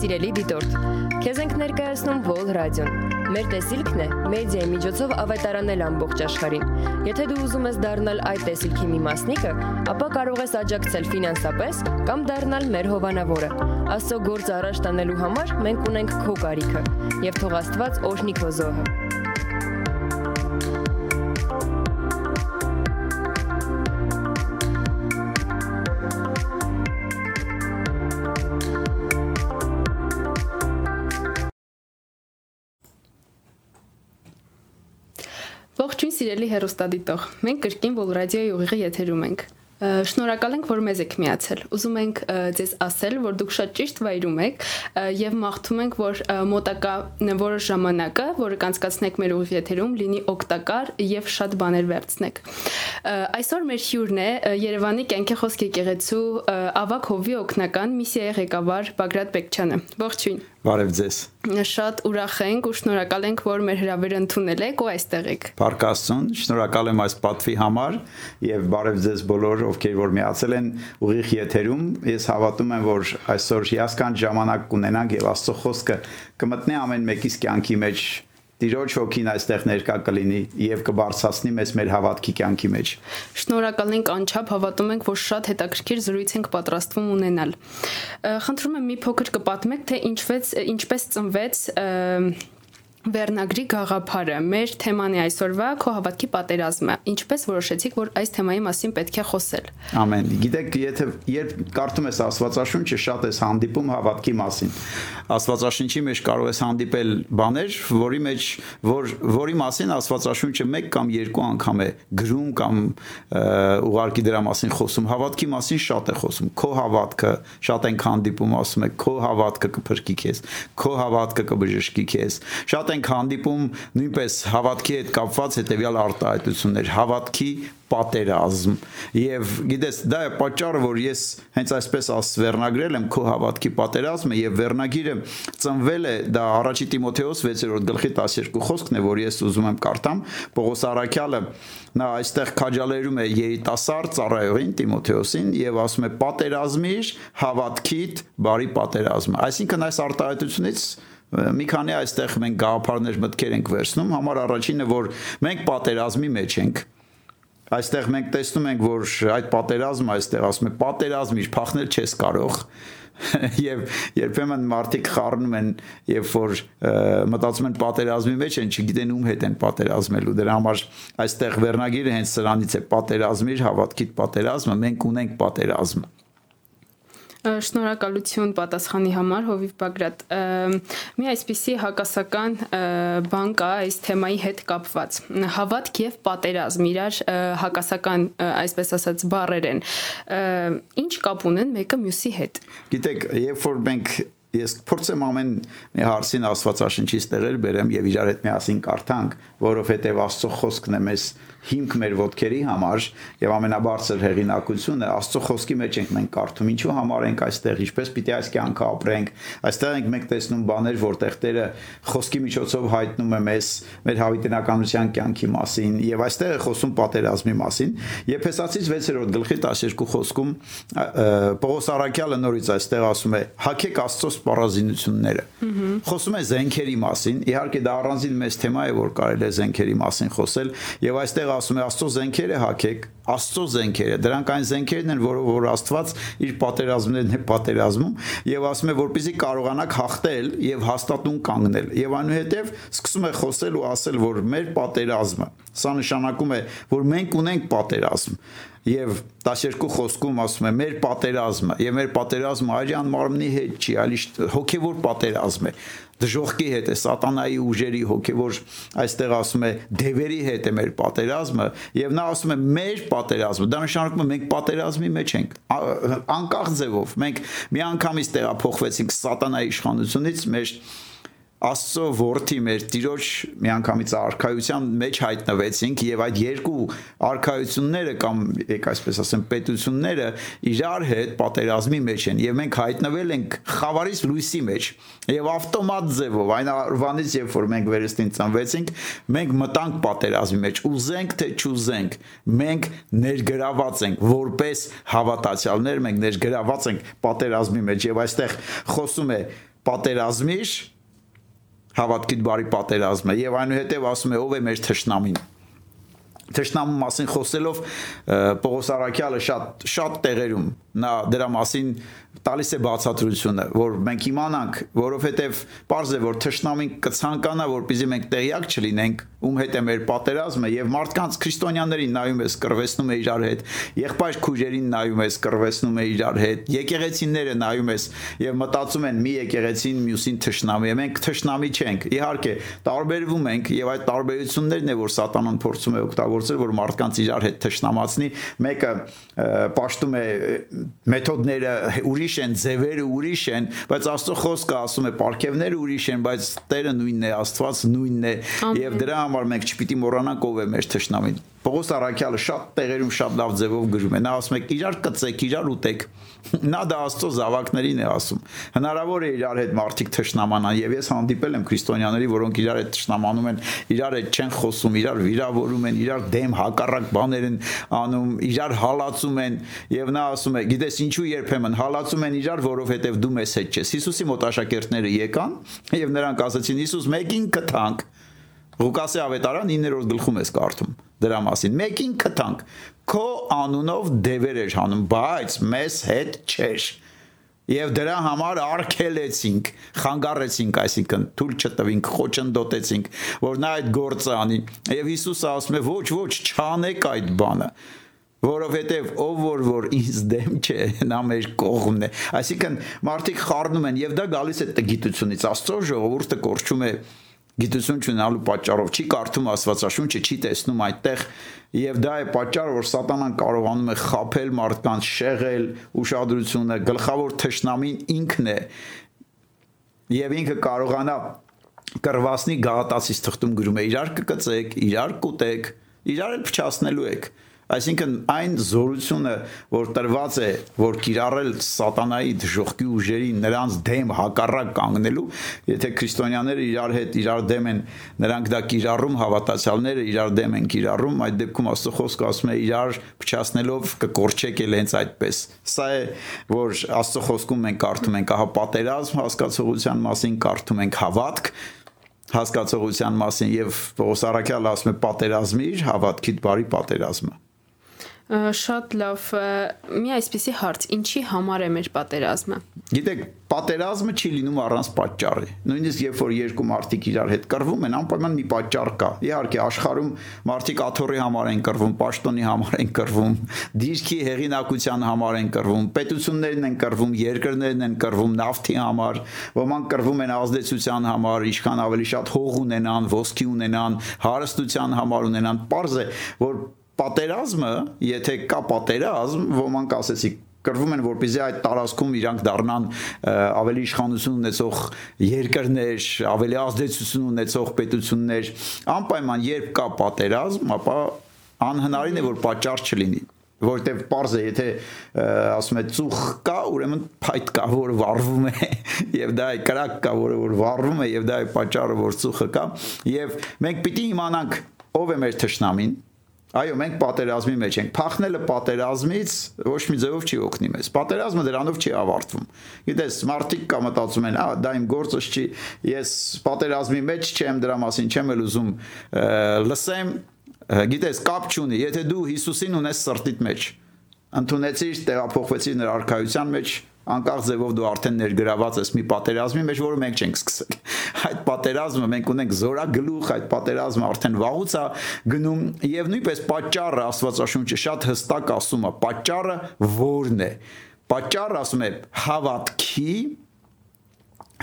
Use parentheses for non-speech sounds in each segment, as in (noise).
Սիրելի դիտորդ, քեզ ենք ներկայացնում Vol Radio-ն։ Մեր տեսիլքն է մեդիայի միջոցով ավետարանել ամբողջ աշխարհին։ Եթե դու ուզում ես դառնալ այդ տեսիլքի մի մասնիկը, ապա կարող ես աջակցել ֆինանսապես կամ դառնալ մեր հովանավորը։ Աստծո գործ առաջ տանելու համար մենք ունենք քո կարիքը, եւ թող Աստված օրհնի քո զոհը։ հերոստադիտող։ Մենք կրկին Radio-ի ուղիղի եթերում ենք։ Շնորհակալ ենք, որ մեզ եք միացել։ Ուզում ենք ձեզ ասել, որ դուք շատ ճիշտ վայրում եք եւ մաղթում ենք, որ մոտակա որոշ ժամանակը, որը կանցկացնեք մեր ուղիղ եթերում, լինի օգտակար եւ շատ բաներ վերցնեք։ Այսօր մեր հյուրն է Երևանի կենքի խոսք եկեղեցու ավակ հովի օկնական միսիայի ղեկավար Բագրատ Բեկչյանը։ Ողջույն։ Բարև ձեզ։ Շատ ուրախ ենք ու շնորհակալ ենք, որ մեր հրավերը ընդունել եք ու այստեղ եք։ Փարքաստուն, շնորհակալ եմ այս պատվի համար եւ բարև ձեզ բոլոր, ովքեր որ միացել են ուղիղ եթերում։ Ես հավատում եմ, որ այսօր հիասքանչ ժամանակ կունենանք եւ Աստծո խոսքը կմտնի ամեն մեկիս կյանքի մեջ Տիրոջ հոգին այստեղ ներկա կլինի եւ կբարձրացնի մեզ մեր հավատքի կյանքի մեջ։ Շնորհակալ ենք անչափ հավատում ենք, որ շատ հետաքրքիր զրույց ենք պատրաստվում ունենալ։ Խնդրում եմ մի փոքր կպատմեք, թե ինչպես ինչպես ծնվեց Վերնագրի գաղափարը. Մեր թեման է այսօրվա քո հավատքի պատերազմը։ Ինչպես որոշեցիք, որ այս թեմայի մասին պետք է խոսել։ Ամեն։ Գիտեք, եթե երբ կարդում ես Աստվածաշունչը, շատ ես հանդիպում հավատքի մասին։ Աստվածաշունչի մեջ կարող ես հանդիպել բաներ, որի մեջ որ որի մասին Աստվածաշունչը մեկ կամ երկու անգամ է գրում կամ ուղարկի դրա մասին խոսում։ Հավատքի մասին շատ է խոսում։ Քո հավատքը շատ ենք հանդիպում, ասում է, քո հավատքը կփրկի քեզ, քո հավատքը կբժշկի քեզ։ Շատ շատ ենք հանդիպում նույնպես հավատքի հետ կապված հետեւյալ արտահայտություններ հավատքի պատերազմ եւ գիտես դա է պատճառը որ ես հենց այսպես ասվերնագրել եմ քո հավատքի պատերազմը եւ վերնագիրը ծնվել է դա առաջի Տիմոթեոս 6-րդ գլխի 12 խոսքն է որ ես ուզում եմ կարդամ Պողոս Արաքյալը նա այստեղ քաջալերում է երիտասարդ ծառայողին Տիմոթեոսին եւ ասում է պատերազմիր հավատքիդ բարի պատերազմը այսինքն այս արտահայտությունից մի քանի այստեղ մենք գաղափարներ մտքեր ենք վերցնում համար առաջինը որ մենք պատերազմի մեջ ենք այստեղ մենք տեսնում ենք որ այդ պատերազմը այստեղ ասում է պատերազմի փախնել չես կարող (laughs) եւ երբեմն մարդիկ խառնում են երբ որ մտածում են պատերազմի մեջ են չգիտեն ում հետ են պատերազմելու դրա համար այստեղ վերնագիրը հենց սրանից է պատերազմիր հավատքիդ պատերազմը մենք ունենք պատերազմ Շնորհակալություն պատասխանի համար Հովիվ Բագրատ։ Մի այսպիսի հակասական բան կա այս թեմայի հետ կապված։ Հավատք եւ պատերազմ իրար հակասական, այսպես ասած, բառեր են։ Ինչ կապ ունեն մեկը մյուսի հետ։ Գիտեք, երբ որ մենք ես փորձեմ ամեն մի հարցին Աստվածաշնչից տեղեր բերեմ եւ իրար հետ միասին կարդանք, որովհետեւ Աստծո խոսքն է մեզ հիմք մեր ոտքերի համար եւ ամենաբարձր հեղինակությունը Աստծո խոսքի մեջ ենք մենք կարդում ինչու համար ենք այստեղ ինչպես պիտի այս կյանքը ապրենք այստեղ ենք մենք տեսնում բաներ որտեղ Տերը խոսքի միջոցով հայտնում է մեզ մեր հավիտենականության կյանքի մասին եւ այստեղ է խոսում պատերազմի մասին Եփեսացից 6-րդ գլխի 12 խոսքում Պողոս Արաքյալը նորից այստեղ ասում է. Հակեք Աստծո սպառազինությունները խոսում է զենքերի մասին իհարկե դա առանձին մեծ թեմա է որ կարելի է զենքերի մասին խոսել եւ այստեղ ասում է Աստծո զենքերը հակեք, Աստծո զենքերը, դրանք այն զենքերն են, որով որ Աստված իր պատերազմներն է պատերազմում եւ ասում է որպեսզի կարողանաք հաղթել եւ հաստատուն կանգնել։ Եվ այնուհետեւ սկսում է խոսել ու ասել, որ մեր պատերազմը, սա նշանակում է, որ մենք ունենք պատերազմ եւ 12 խոսքում ասում է մեր պատերազմը եւ մեր պատերազմը արյան մարմնի հետ չի, այլ հոգեվոր պատերազմ է դժողքի հետ է սատանայի ուժերի հոգեվոր այստեղ ասում է դևերի հետ է մեր պատերազմը եւ նա ասում է մեր պատերազմը դա նշանակում է մենք պատերազմի մեջ ենք անկախ ձևով մենք մի անգամից տեղափոխվեցինք սատանայի իշխանությունից մեր Աստծո որդի մեր Տիրոջ միանգամից արխայության մեջ հայտնվեցինք եւ այդ երկու արխայությունները կամ եք այսպես ասեմ պետությունները իրար հետ պատերազմի մեջ են եւ մենք հայտնվել ենք խավարից լույսի մեջ եւ ավտոմատ ձևով այն արվանից երբ որ մենք վերստին ծնվեցինք մենք մտանք պատերազմի մեջ ուզենք թե չուզենք մենք ներգրաված ենք որպես հավատացյալներ մենք ներգրաված ենք պատերազմի մեջ եւ այստեղ խոսում է պատերազմիչ հավատքիդ բարի պատերազմը եւ այնուհետեւ ասում է ով է մեր թշնամին Թշնամու մասին խոսելով Պողոս Արաքյալը շատ շատ տեղերում նա դրա մասին տալիս է բացատրությունը, որ մենք իմանանք, որովհետև པարզ է, որ թշնամին կցանկանա, որպեսզի մենք տեղյակ չլինենք, ում հետ է մեր պատերազմը եւ մարդկանց քրիստոնյաներին նայում ես, կրվեսնում է իրար հետ, եղբայր քույրերին նայում ես, կրվեսնում է իրար հետ, եկեղեցիները նայում ես եւ մտածում են մի եկեղեցին մյուսին թշնամի է, մենք թշնամի չենք։ Իհարկե, տարբերվում ենք եւ այդ տարբերություններն է, որ սատանան փորձում է օգտագործել, որ մարդկանց իրար հետ թշնամացնի, մեկը պաշտում է մեթոդները ուրիշ են, ձևերը ուրիշ են, բայց Աստծո խոսքը ասում է ապարքևները ուրիշ են, բայց Տերը նույնն է, Աստված նույնն է, եւ դրա համար մենք չպիտի մոռանանք ով է մեր թշնամին։ Պողոս Արաքյալը շատ տեղերում շատ լավ ձևով գրում է։ Նա ասում է իրար կծեք, իրար ուտեք։ (laughs) Նա դա Աստծո զավակներին է ասում։ Հնարավոր է իրար հետ մարդիկ թշնամանան եւ ես հանդիպել եմ քրիստոնյաների, որոնք իրար հետ թշնամանում են, իրար հետ չեն խոսում, իրար վիրավորում են, իրար դեմ հակառակ բաներ են անում, իրար հալածում են եւ նա ասում է, գիտես ինչու երբեմն հալածում են իրար, որովհետեւ դու մեզ հետ ես։ Հիսուսի մոտ աշակերտները եկան եւ նրանք ասացին Հիսուս մեկին կթանք Ղուկասի ավետարան 9-րդ գլխում ես կարդում դրա մասին։ Մեկին կտանք քո անունով դևեր էր հանում, բայց մեզ հետ չէր։ Եվ դրա համար արկելեցինք, խանգարեցինք, այսինքն թույլ չտվինք, խոչընդոտեցինք, որ նա այդ գործը անի։ Եվ Հիսուսը ասում է. ոչ, ոչ, չանեք այդ բանը որովհետև ով որ որ ինձ դեմ չէ, նա մեր կողմն է։ Այսինքն մարդիկ խառնում են եւ դա գալիս է տգիտությունից։ Աստծո ժողովուրդը կորչում է գիտություն չունենալու պատճառով չի կարդում Աստվածաշունչը, չի տեսնում այդտեղ եւ դա է պատճառը, որ սատանան կարողանում է խაფել մարդկանց, շեղել ուշադրությունը, գլխավոր թշնամին ինքն է եւ ինքը կարողանա կրվասնի գաղատացից թղթում գրում է իրար կկծեք, իրար կուտեք, իրար էլ փչացնելու եք Այսինքն այն զորությունը, որ տրված է, որ կիրառել սատանայի դժողքի ուժերին նրանց դեմ հակառակ կանգնելու, եթե քրիստոնյաները իրար հետ իրար դեմ են, նրանք դա կիրառում, հավատացյալները իրար դեմ են կիրառում, այդ դեպքում Աստծո խոսքը ասում է իրար փչացնելով կկորչեք էլ հենց այդպես։ Սա է, որ Աստծո խոսքում մենք կարդում ենք, ահա պատերազմ հասկացողության մասին կարդում ենք հավատք, հասկացողության մասին եւ Պողոս Արաքյալը ասում է պատերազմի հավատքիդ բարի պատերազմը շատ լավ մի այսպեսի հարց ինչի համար է մեր պատերազմը? Գիտեք պատերազմը չի լինում առանց պատճառի նույնիսկ երբ որ երկու մարդիկ իրար հետ կռվում են անպայման մի պատճառ կա իհարկե աշխարհում մարդիկ աթոռի համար են կռվում պաշտոնի համար են կռվում դիրքի հեղինակության համար են կռվում պետություններն են կռվում երկրներն են կռվում նավթի համար ոմանք կռվում են ազդեցության համար ինչքան ավելի շատ հող ունենան ոսկի ունենան հարստության համար ունենան པարզ է որ պատերազմը, եթե կա պատերազմ, ոմանք ասեցի կրվում են որպեսզի այդ տարածքում իրանք դառնան ավելի իշխանություն ունեցող երկրներ, ավելի ազդեցություն ունեցող պետություններ, անպայման երբ կա պատերազմ, ապա անհնարին է որ պատճառ չլինի որտեվ པարզ է եթե ասում է ծուխ կա ուրեմն փայտ կա որ վառվում է (laughs) եւ դա է կրակ կա որը որ վառվում է եւ դա է պատճառը որ ծուխը կա եւ մենք պիտի իմանանք ով է մեր թշնամին Այո, մենք պատերազմի մեջ ենք։ Փախնելը պատերազմից ոչ մի ձևով չի օգնի մեզ։ Պատերազմը դրանով չի ավարտվում։ Գիտես, մարդիկ կա մտածում են, «Ա, դա իմ գործը չի, ես պատերազմի մեջ չեմ, դրա մասին չեմ էլ ուզում լսեմ»։ Գիտես, կապ չունի, եթե դու Հիսուսին ունես սրտիդ մեջ, ընդունեցիր, տեղափոխվեցիր նրա արքայության մեջ, անկախ ձևով դու արդեն ներգրաված ես մի պատերազմի մեջ, որը մենք չենք սկսել։ (laughs) Այդ պատերազմը մենք ունենք զորագլուխ, այդ պատերազմը արդեն վաղուց է գնում եւ նույնպես պատճառը Աստվածաշունչը շատ հստակ ասում է, պատճառը ո՞րն է։ Պատճառը ասում է հավատքի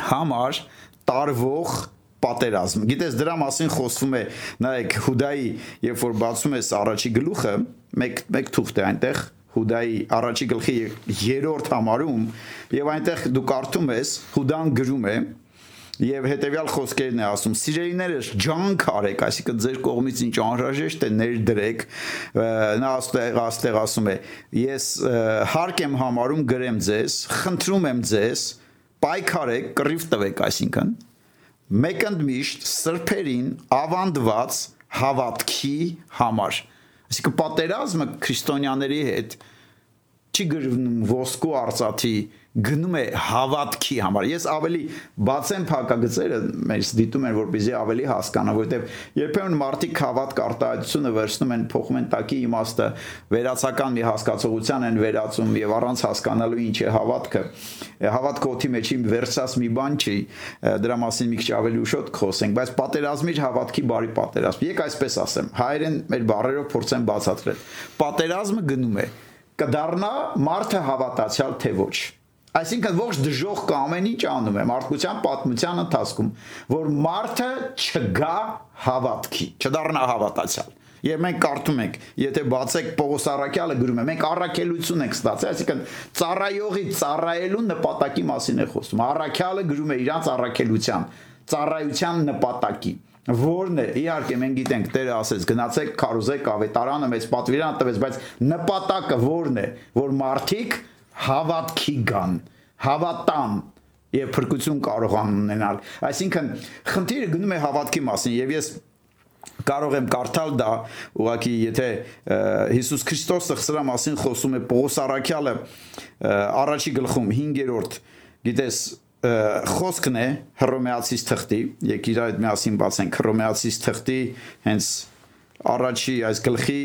համար տարվող պատերազմ։ Գիտես դրա մասին խոսվում է, նայեք Հուդայի, երբ որ բացում ես առաջի գլուխը, մեկ մեկ թուղթ է այնտեղ Հուդայի առաջի գլխի 3-րդ համարում եւ այնտեղ դու կարդում ես Հուդան գրում է եւ հետեւյալ խոսքերն է ասում սիրելիներս ջանք արեք այսինքն ձեր կողմից ինչ անհրաժեշտ է ներդրեք նա աստեղ աստեղ ասում է ես հարկ եմ համարում գրեմ ձեզ խնդրում եմ ձեզ պայքարեք կռիվ տվեք այսինքն մեկընդ միշտ սրբերին ավանդված հավատքի համար այսինքն պատերազմը քրիստոնյաների հետ չի գրվում ոսկու արծաթի գնում է հավատքի համար։ Ես ավելի բացեմ փակագծերը մեզ դիտում են որպեսզի ավելի հասկանա, որովհետև երբեմն մարդիկ հավատք արտահայտությունը վերցնում են փոխում են տակի իմաստը, վերացական մի հասկացողության են վերածում եւ առանց հասկանալու ինչ է հավատքը։ Հավատքը օթի մեջի վերցած մի բան չի, դրա մասին մի քիչ ավելի ուշոտ խոսենք, բայց պատերազմի հավատքի բարի պատերազմ։ Եկ այսպես ասեմ, հայերեն մեր բառերով փորձեմ բացատրել։ Պատերազմը գնում է կդառնա մարդը հավատացյալ թե ոչ Այսինքն ողջ դժող կա ամեն ինչ անում է մարդկության պատմության ընթացքում, որ մարդը չգա հավատքի, չդառնա հավատացյալ։ Եվ մենք կարդում ենք, եթե բացեք Պողոս Արաքյալը գրում է, մենք առաքելություն ենք ստացել, այսինքն ծառայողի ծառայելու նպատակի մասին է խոսում։ Արաքյալը գրում է իրանց առաքելության, ծառայության նպատակի որն է իհարկե մենք գիտենք Տերը ասեց գնացեք քարոզեք ավետարանը մեծ պատվիրան տվեց բայց նպատակը որն է որ մարդիկ հավատքի գան, հավատան եւ փրկություն կարողան ունենալ։ Այսինքն խնդիրը գնում է հավատքի մասին եւ ես կարող եմ կարդալ դա ուղղակի եթե Հիսուս Քրիստոսը սրա մասին խոսում է Պողոս Արաքյալը առաջի գլխում 5-րդ գիտես խոսքն է Հռոմեացիս թղթի եկիր իր այդ միասին բացենք Հռոմեացիս թղթի հենց առաջի այս գլխի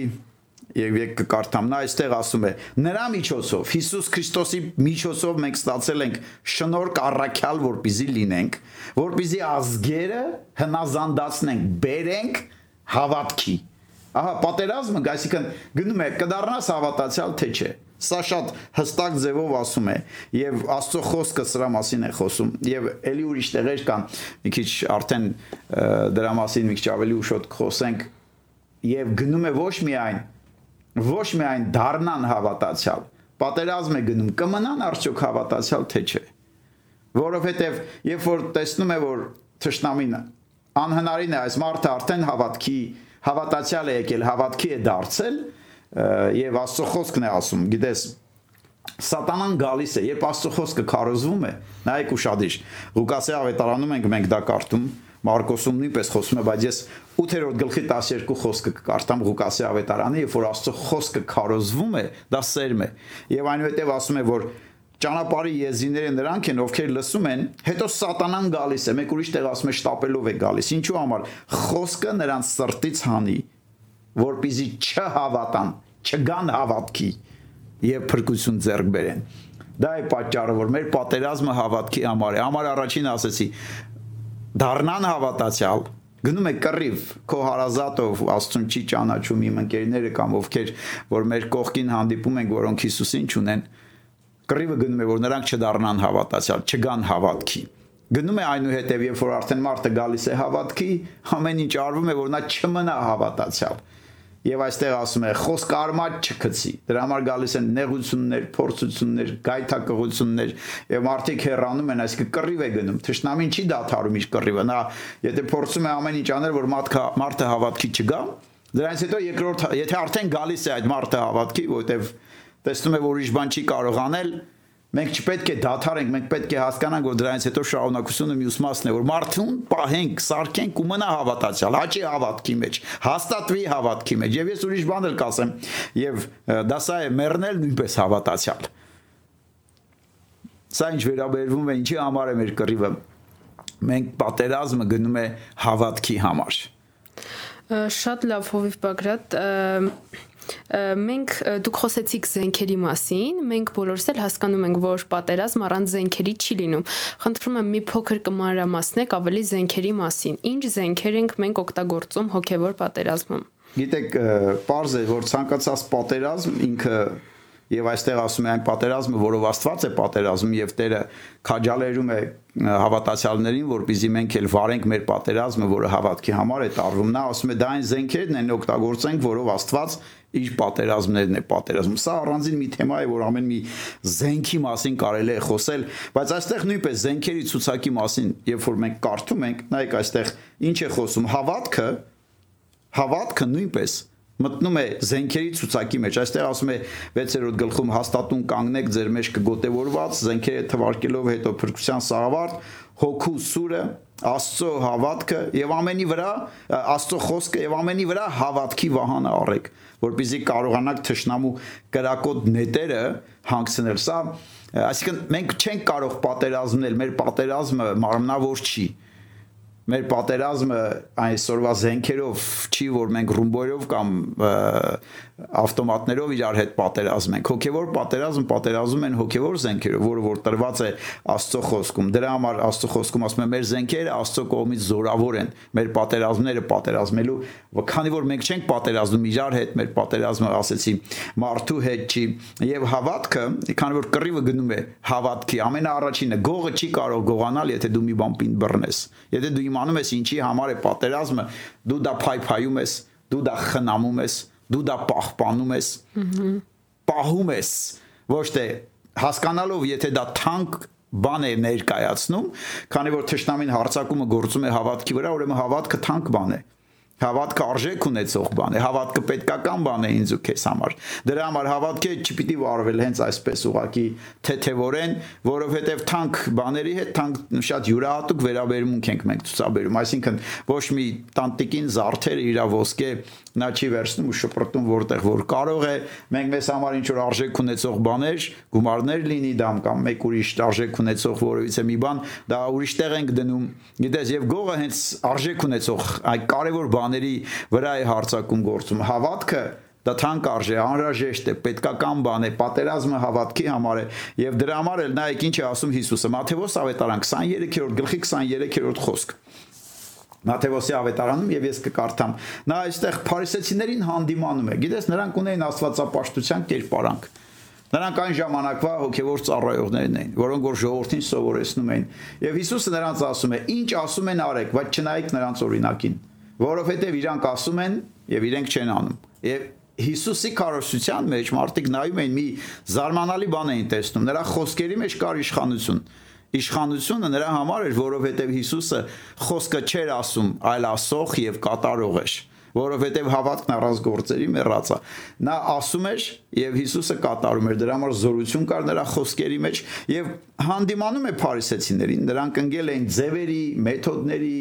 եւ եկ կկարդամ նա այստեղ ասում է նրա միջոցով Հիսուս Քրիստոսի միջոցով մենք ստացել ենք շնորհք առաքյալ որպիզի լինենք որպիզի ազգերը հնազանդացնենք բերենք հավատքի ահա պատերազմը այսինքն գնում է կդառնաս հավատացյալ թե չէ սա շատ հստակ ձևով ասում է եւ Աստծո խոսքը սրա մասին է խոսում եւ ելի ուրիշ տեղեր կան մի քիչ արդեն դրա մասին մի քիչ ավելի ուշոտ խոսենք եւ գնում է ոչ միայն ոչ միայն դառնան հավատացյալ, պատերազմ է գնում, կմնան արդյոք հավատացյալ թե չէ։ Որովհետև երբ որ տեսնում է որ թշնամին անհնարին է այս մարդը արդեն հավատքի հավատացյալ է եկել, հավատքի է դարձել եւ Աստծո խոսքն է ասում, գիտես Սատանան գալիս է, երբ Աստծո խոսքը քարոզվում է, նայեք ուշադիր։ Ղուկասի ավետարանում ենք մենք դա կարդում, Մարկոսում նույնպես խոսում է, բայց ես 8-րդ գլխի 12 խոսքը կկարդամ Ղուկասի ավետարանի, երբ որ Աստծո խոսքը քարոզվում է, դա սերմ է։ Եվ այնուհետև ասում է, որ ճանապարհի եզիները նրանք են, ովքեր լսում են, հետո սատանան գալիս է, մեկ ուրիշ տեղ ասում է շտապելով է գալիս։ Ինչու համար? Խոսքը նրանց սրտից հանի, որpիզի չհավատան, չգան հավատքի եւ փրկություն ձեռք բերեն։ Դա է պատճառը, որ մեր պատերազմը հավատքի համար է։ Համար առաջին ասեցի, դառնան հավատացյալ գնում է կռիվ քո հարազատով աստուն չի ճանաչում իմ ընկերները կամ ովքեր որ մեր կողքին հանդիպում են որոնք Հիսուսին չունեն կռիվը գնում է որ նրանք չդառնան հավատացյալ չգան հավատքի գնում է այնուհետև երբ որ արդեն մարդը գալիս է հավատքի ամեն ինչ արվում է որ նա չմնա հավատացյալ Եվ այստեղ ասում է խոսք արմատ չգցի։ Դրա համար գալիս են նեղություններ, փորձություններ, գայթակղություններ եւ մարդիկ հեռանում են, այսինքն կռիվ է գնում։ Թշնամին չի դադարում իր կռիվը։ Նա եթե փորձում է ամեն ինչ անել, որ մարդը մարդը հավատքի չգա, դրանից հետո երկրորդ եթե արդեն գալիս է այդ մարդը հավատքի, որովհետեւ տեսնում է որ ուրիշ բան չի կարող անել, Մենք չպետք է դադարենք, մենք պետք է հասկանանք, որ դրանից հետո շարունակությունը մյուս մասն է, որ մարդուն պահենք, սարքենք ու մնա հավատացյալ, հաճի հավատքի մեջ, հաստատվի հավատքի մեջ։ Եվ ես ուրիշ բան էլ կասեմ, եւ դա սա է մեռնել նույնպես հավատացյալ։ Սա ինչ վերաբերվում է, ինչի համար է մեր կռիվը։ Մենք պատերազմը գնում է հավատքի համար։ Շատ լավ Հովիվ Բագրատ, Մենք դուք խոսեցիք զենքերի մասին, մենք բոլորս էլ հասկանում ենք, որ պատերազմ առանց զենքերի չի լինում։ Խնդրում եմ մի փոքր կմանրամասնեք ավելի զենքերի մասին։ Ինչ զենքեր ենք մենք օգտագործում հոգևոր պատերազմում։ Գիտեք, པարզ է, որ ցանկացած պատերազմ ինքը եւ այստեղ ասում է այն պատերազմը, որով Աստված է պատերազմ եւ Տերը քաջալերում է հավատացյալներին, որպեսզի մենք էլ վարենք մեր պատերազմը, որը հավատքի համար է տարվում։ Նա ասում է դա այն զենքերն են օգտագործենք, որով Աստված իր պատերազմներն է պատերազմում։ Սա առանձին մի թեմա է, որ ամեն մի զենքի մասին կարելի է խոսել, բայց այստեղ նույնպես զենքերի ցուցակի մասին, երբ որ մենք կարդում ենք, նայեք այստեղ ինչ է խոսում. Հավատքը, հավատքը նույնպես մտնում է զենքերի ցուցակի մեջ։ Այստեղ ասում է 6-րդ գլխում հաստատուն կանգնեք ձեր մեջ կգոտեորված զենքերը թվարկելով հետո փրկության սաղավարտ, հոգու սուրը, Աստծո հավատքը եւ ամենի վրա Աստծո խոսքը եւ ամենի վրա հավատքի վահանը առեք, որpեսզի կարողանաք թշնամու կրակոտ նետերը հանգցնել։ Սա այսինքն մենք չենք կարող պատերազմնել, մեր պատերազմը մարմնավոր չի մեր պատերազմը այսօրվա զենքերով չի որ մենք ռումբոյով կամ ավտոմատներով իրար հետ պատերազմ ենք հոգևոր պատերազմ պատերազում են հոգևոր զենքերով որը որ տրված է Աստծո խոսքում դրա համար Աստծո խոսքում ասում է մեր զենքերը Աստծո կողմից զորավոր են մեր պատերազմները պատերազմելու քանի որ մենք չենք պատերազում իրար հետ մեր պատերազմը ասեցի մարդու հետ չի եւ հավատքը քանի որ կռիվը գնում է հավատքի ամենաառաջինը գողը չի կարող գողանալ եթե դու մի բան պին բռնես եթե դու իմանում ես ինչի համար է պատերազմը, դու դա փայփայում ես, դու դա խնամում ես, դու դա պահպանում ես։ Պահում ես, ոչ թե հասկանալով, եթե դա թանկ բան է ներկայացնում, քանի որ թշնամին հարցակումը գործում է հավատքի վրա, ուրեմն հավատքը թանկ բան է Հավատքը արժեք ունեցող բան է, հավատքը պետքական բան է ինձ ու քեզ համար։ Դրա համար հավատքը չպիտի վարվել հենց այսպես ուղակի թեթևորեն, որովհետև թանկ բաների հետ թանկ շատ յուրահատուկ վերաբերմունք ենք մենք ցուցաբերում, այսինքն ոչ մի տանտիկին զարթեր իր ոսկե նա չի վերցնում ու շպրտում որտեղ որ կարող է մենք մեզ համար ինչ որ արժեք ունեցող բաներ գումարներ լինի դամ կամ մեկ ուրիշ արժեք ունեցող որևիցե մի բան դա ուրիշ տեղ ենք դնում գիտես եւ գողը հենց արժեք ունեցող այ կարևոր բաների վրա է հարցակում գործում հավատքը դա թանկ արժե, անհրաժեշտ է, պետքական բան է, պատերազմը հավատքի համար է եւ դրա համար էլ նայեք ինչ է ասում Հիսուսը Մատթեոս ավետարան 23-րդ գլխի 23-րդ խոսք Մատթեոսի ավետարանում եւ ես կկարդամ։ Նա այստեղ փարիսեցիներին հանդիմանում է։ Գիտես, նրանք ունեին աստվածապաշտության կերպարանք։ Նրանք այն ժամանակվա հոգևոր ծառայողներն էին, որոնք որ ժողովրդին սովորեցնում էին։ Եվ Հիսուսը նրանց ասում է. «Ինչ ասում են արեք, բայց չնայեք նրանց օրինակին, որովհետև իրանք ասում են եւ իրենք չեն անում»։ Եվ Հիսուսի քարոշության մեջ մարդիկ նայում էին մի զարմանալի բան էին տեսնում։ Նրա խոսքերի մեջ կար իշխանություն իշխանությունը նրա համար էր, որովհետև Հիսուսը խոսքը չէր ասում, այլ ասող եւ կատարող էր որովհետև հավատքն առանց գործերի մեռած է։ Նա ասում էր եւ Հիսուսը կատարում էր, դրա համար զորություն կար նրա խոսքերի մեջ եւ հանդիմանում է փարիսեցիներին, նրանք ընկել էին ձևերի, մեթոդների,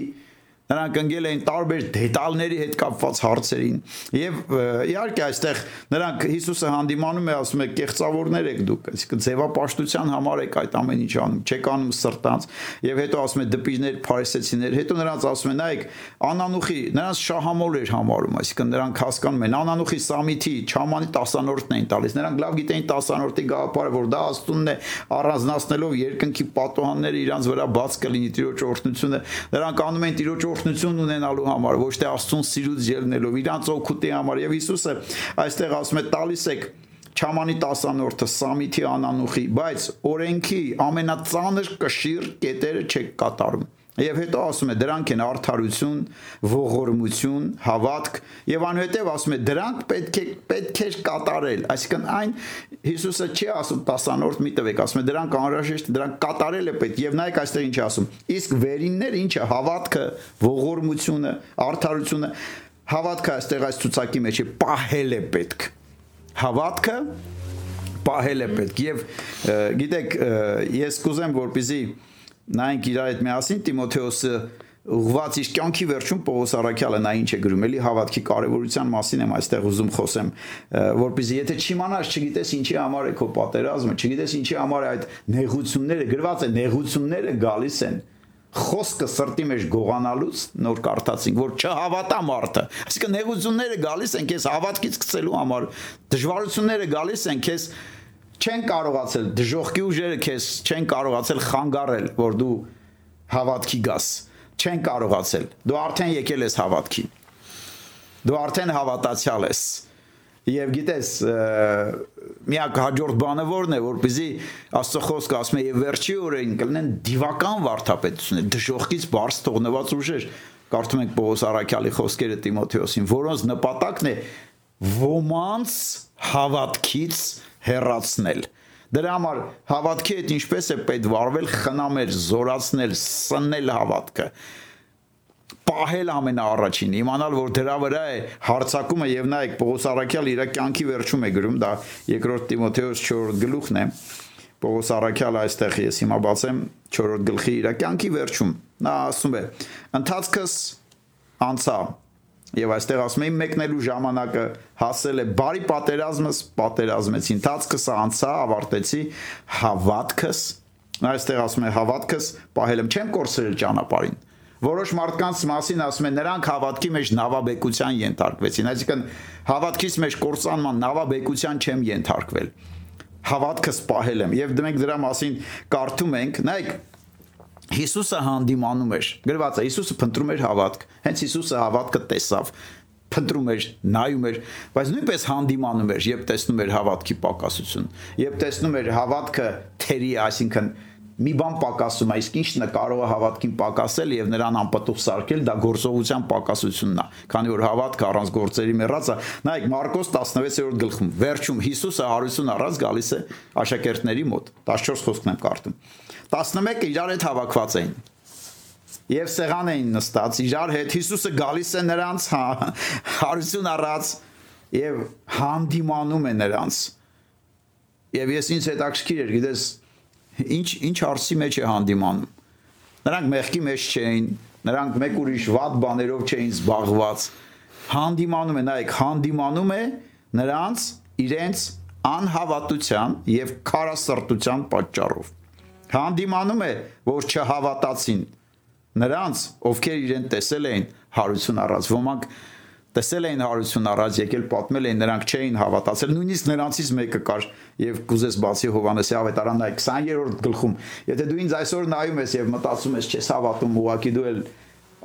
Նրանք ընկել էին տարբեր դետալների հետ կապված հարցերին եւ իհարկե այստեղ նրանք Հիսուսը հանդիմանում է ասում է կեղծավորներ եք դուք, այսինքն ձևապաշտության համար եք այդ ամեն ինչ անում, չեք անում սրտանց եւ հետո ասում է դպիժներ, փարիսեցիներ, հետո նրանց ասում է նայեք անանուխի, նրանց շահամոլ էր համարում, այսինքն նրանք հասկանում են անանուխի սամիթի չամանի 10-րդն էին տալիս, նրանք լավ գիտեին 10-րդի գաղափարը, որ դա աստունն է առանձնացնելով երկնքի պատոհանները իրանց վրա բաց կլինի տիրոջ օրհնությունը, նրանք անում են տիրոջ օրհնություն ունենալու համար, ոչ թե Աստծուն սիրուց ելնելով, իրանց օգուտի համար եւ Հիսուսը այստեղ ասում է տալիս եք Չամանի 10-րդը Սամիթի անանուխի, բայց օրենքի ամենածանր կշիռ կետերը չեք կատարում։ Եվ հետո ասում է դրանք են արդարություն, ողորմություն, հավատք եւ անհետեւ ասում է դրանք պետք է պետք է կատարել, այսինքն այն Հիսուսը չի ասում 10-րդ մի տվեք, ասում է դրանք անհրաժեշտ, դրանք կատարել է պետք եւ նայեք այստեղ ինչ ասում։ Իսկ վերիններ ինչը հավատքը, ողորմությունը, արդարությունը, հավատքը այստեղ այս ցուցակի մեջ է պահել է պետք։ Հավատքը պահել է պետք եւ գիտեք ես կուզեմ որպեսզի նայենք իրար հետ միասին Տիմոթեոսը ուղված իր կյանքի վերջում Պողոս Արաքյալը նա ինչ է գրում, էլի հավատքի կարևորության մասին եմ այստեղ ուզում խոսեմ, որpեսզի եթե չիմանաս, չգիտես ինչի համար է քո պատերազմը, չգիտես ինչի համար է այդ նեղությունները, գրված է նեղությունները գալիս են խոսքը սրտի մեջ գողանալուց նոր կարդացինք որ չհավատա մարդը այսինքն նեղությունները գալիս են քեզ հավատքից գցելու համար դժվարությունները գալիս են քեզ չեն կարողացել դժողքի ուժերը քեզ չեն կարողացել խանգարել, որ դու հավատքի գաս։ Չեն կարողացել։ Դու արդեն եկել ես հավատքի։ Դու արդեն հավատացյալ ես։ Եվ գիտես, միակ հաջորդ բանը որն է, որպեսզի Աստծո խոսքը ասում է եւ վերջի օրերին կլինեն դիվական վարդապետություն, դժողքից բարձ թողնված ուժեր։ Կարդում ենք Պողոս Արաքյալի խոսքերը Տիմոթեոսին, որոնց նպատակն է ոմանց հավատքից հեռացնել։ Դրա համար հավատքի հետ ինչպես է պետք վարվել, խնամել, զորացնել, սննել հավատքը պահել ամենաառաջին, իմանալ, որ դրա վրա է հարցակումը եւ նայեք Պողոս Արաքյալ իր կյանքի վերջում է գրում, դա երկրորդ Տիմոթեոս 4 գլուխն է։ Պողոս Արաքյալը այստեղ ես հիմա բացեմ 4-րդ գլխի իր կյանքի վերջում։ Նա ասում է. «Ընթացքս անցա Եվ այստեղ ասում եմ մեկնելու ժամանակը հասել է բարի պատերազմս, պատերազմեցի, ընթացքս անցա, ավարտեցի հավատքս։ Այստեղ ասում է հավատքս, պահել եմ, չեմ կորցրել ճանապարհին որոշ մարդկանց մասին ասում են նրանք հավատքի մեջ նավաբեկության ենթարկվեցին այսինքն հավատքից մեջ կործանման նավաբեկության չեմ ենթարկվել հավատքը սպահել եմ եւ մենք դրա մասին կարդում ենք նայեք Հիսուսը հանդիմանում էր գրված է Հիսուսը փնտրում էր հավատք հենց Հիսուսը հավատքը տեսավ փնտրում էր, նայում էր, բայց նույնպես հանդիմանում էր, երբ տեսնում էր հավատքի պակասություն, երբ տեսնում էր հավատքը թերի, այսինքն մի բան պակասում է, իսկ ինչն է կարող է հավատքին պակասել եւ նրան անպտուղ սարքել, դա գործողության պակասությունն է։ Քանի որ հավատքը առանց գործերի մեռած է, նայեք Մարկոս 16-րդ գլխում, վերջում Հիսուսը հարություն առած գալիս է աշակերտների մոտ։ 14 խոսքն եմ կարդում։ 11-ը իրար հետ հավաքված էին եւ սեղան էին նստած իրար հետ Հիսուսը գալիս է նրանց հա, հարություն առած եւ հանդիմանում է նրանց եւ ես ինձ հետաքրքիր էր գիտես ինչ ինչ հարցի մեջ է հանդիմանում։ Նրանք մեղքի մեջ չէին, նրանք մեկ ուրիշ վատ բաներով չէին զբաղված։ Հանդիմանում է, նայեք, հանդիմանում է նրանց իրենց անհավատության եւ քարասրտության պատճառով։ Հանդիմանում է, որ չհավատացին նրանց, ովքեր իրեն տեսել էին հարություն առած։ Ոմանք տեսել էին հարություն առաջ եկել պատմել էին նրանք չէին հավատացել նույնիսկ նրանցից մեկը կար եւ կուզես բացի Հովանեսի ավետարանն այ 20-րդ գլխում եթե դու ինձ այսօր նայում ես եւ մտածում ես չես հավատում ուղակի դու էլ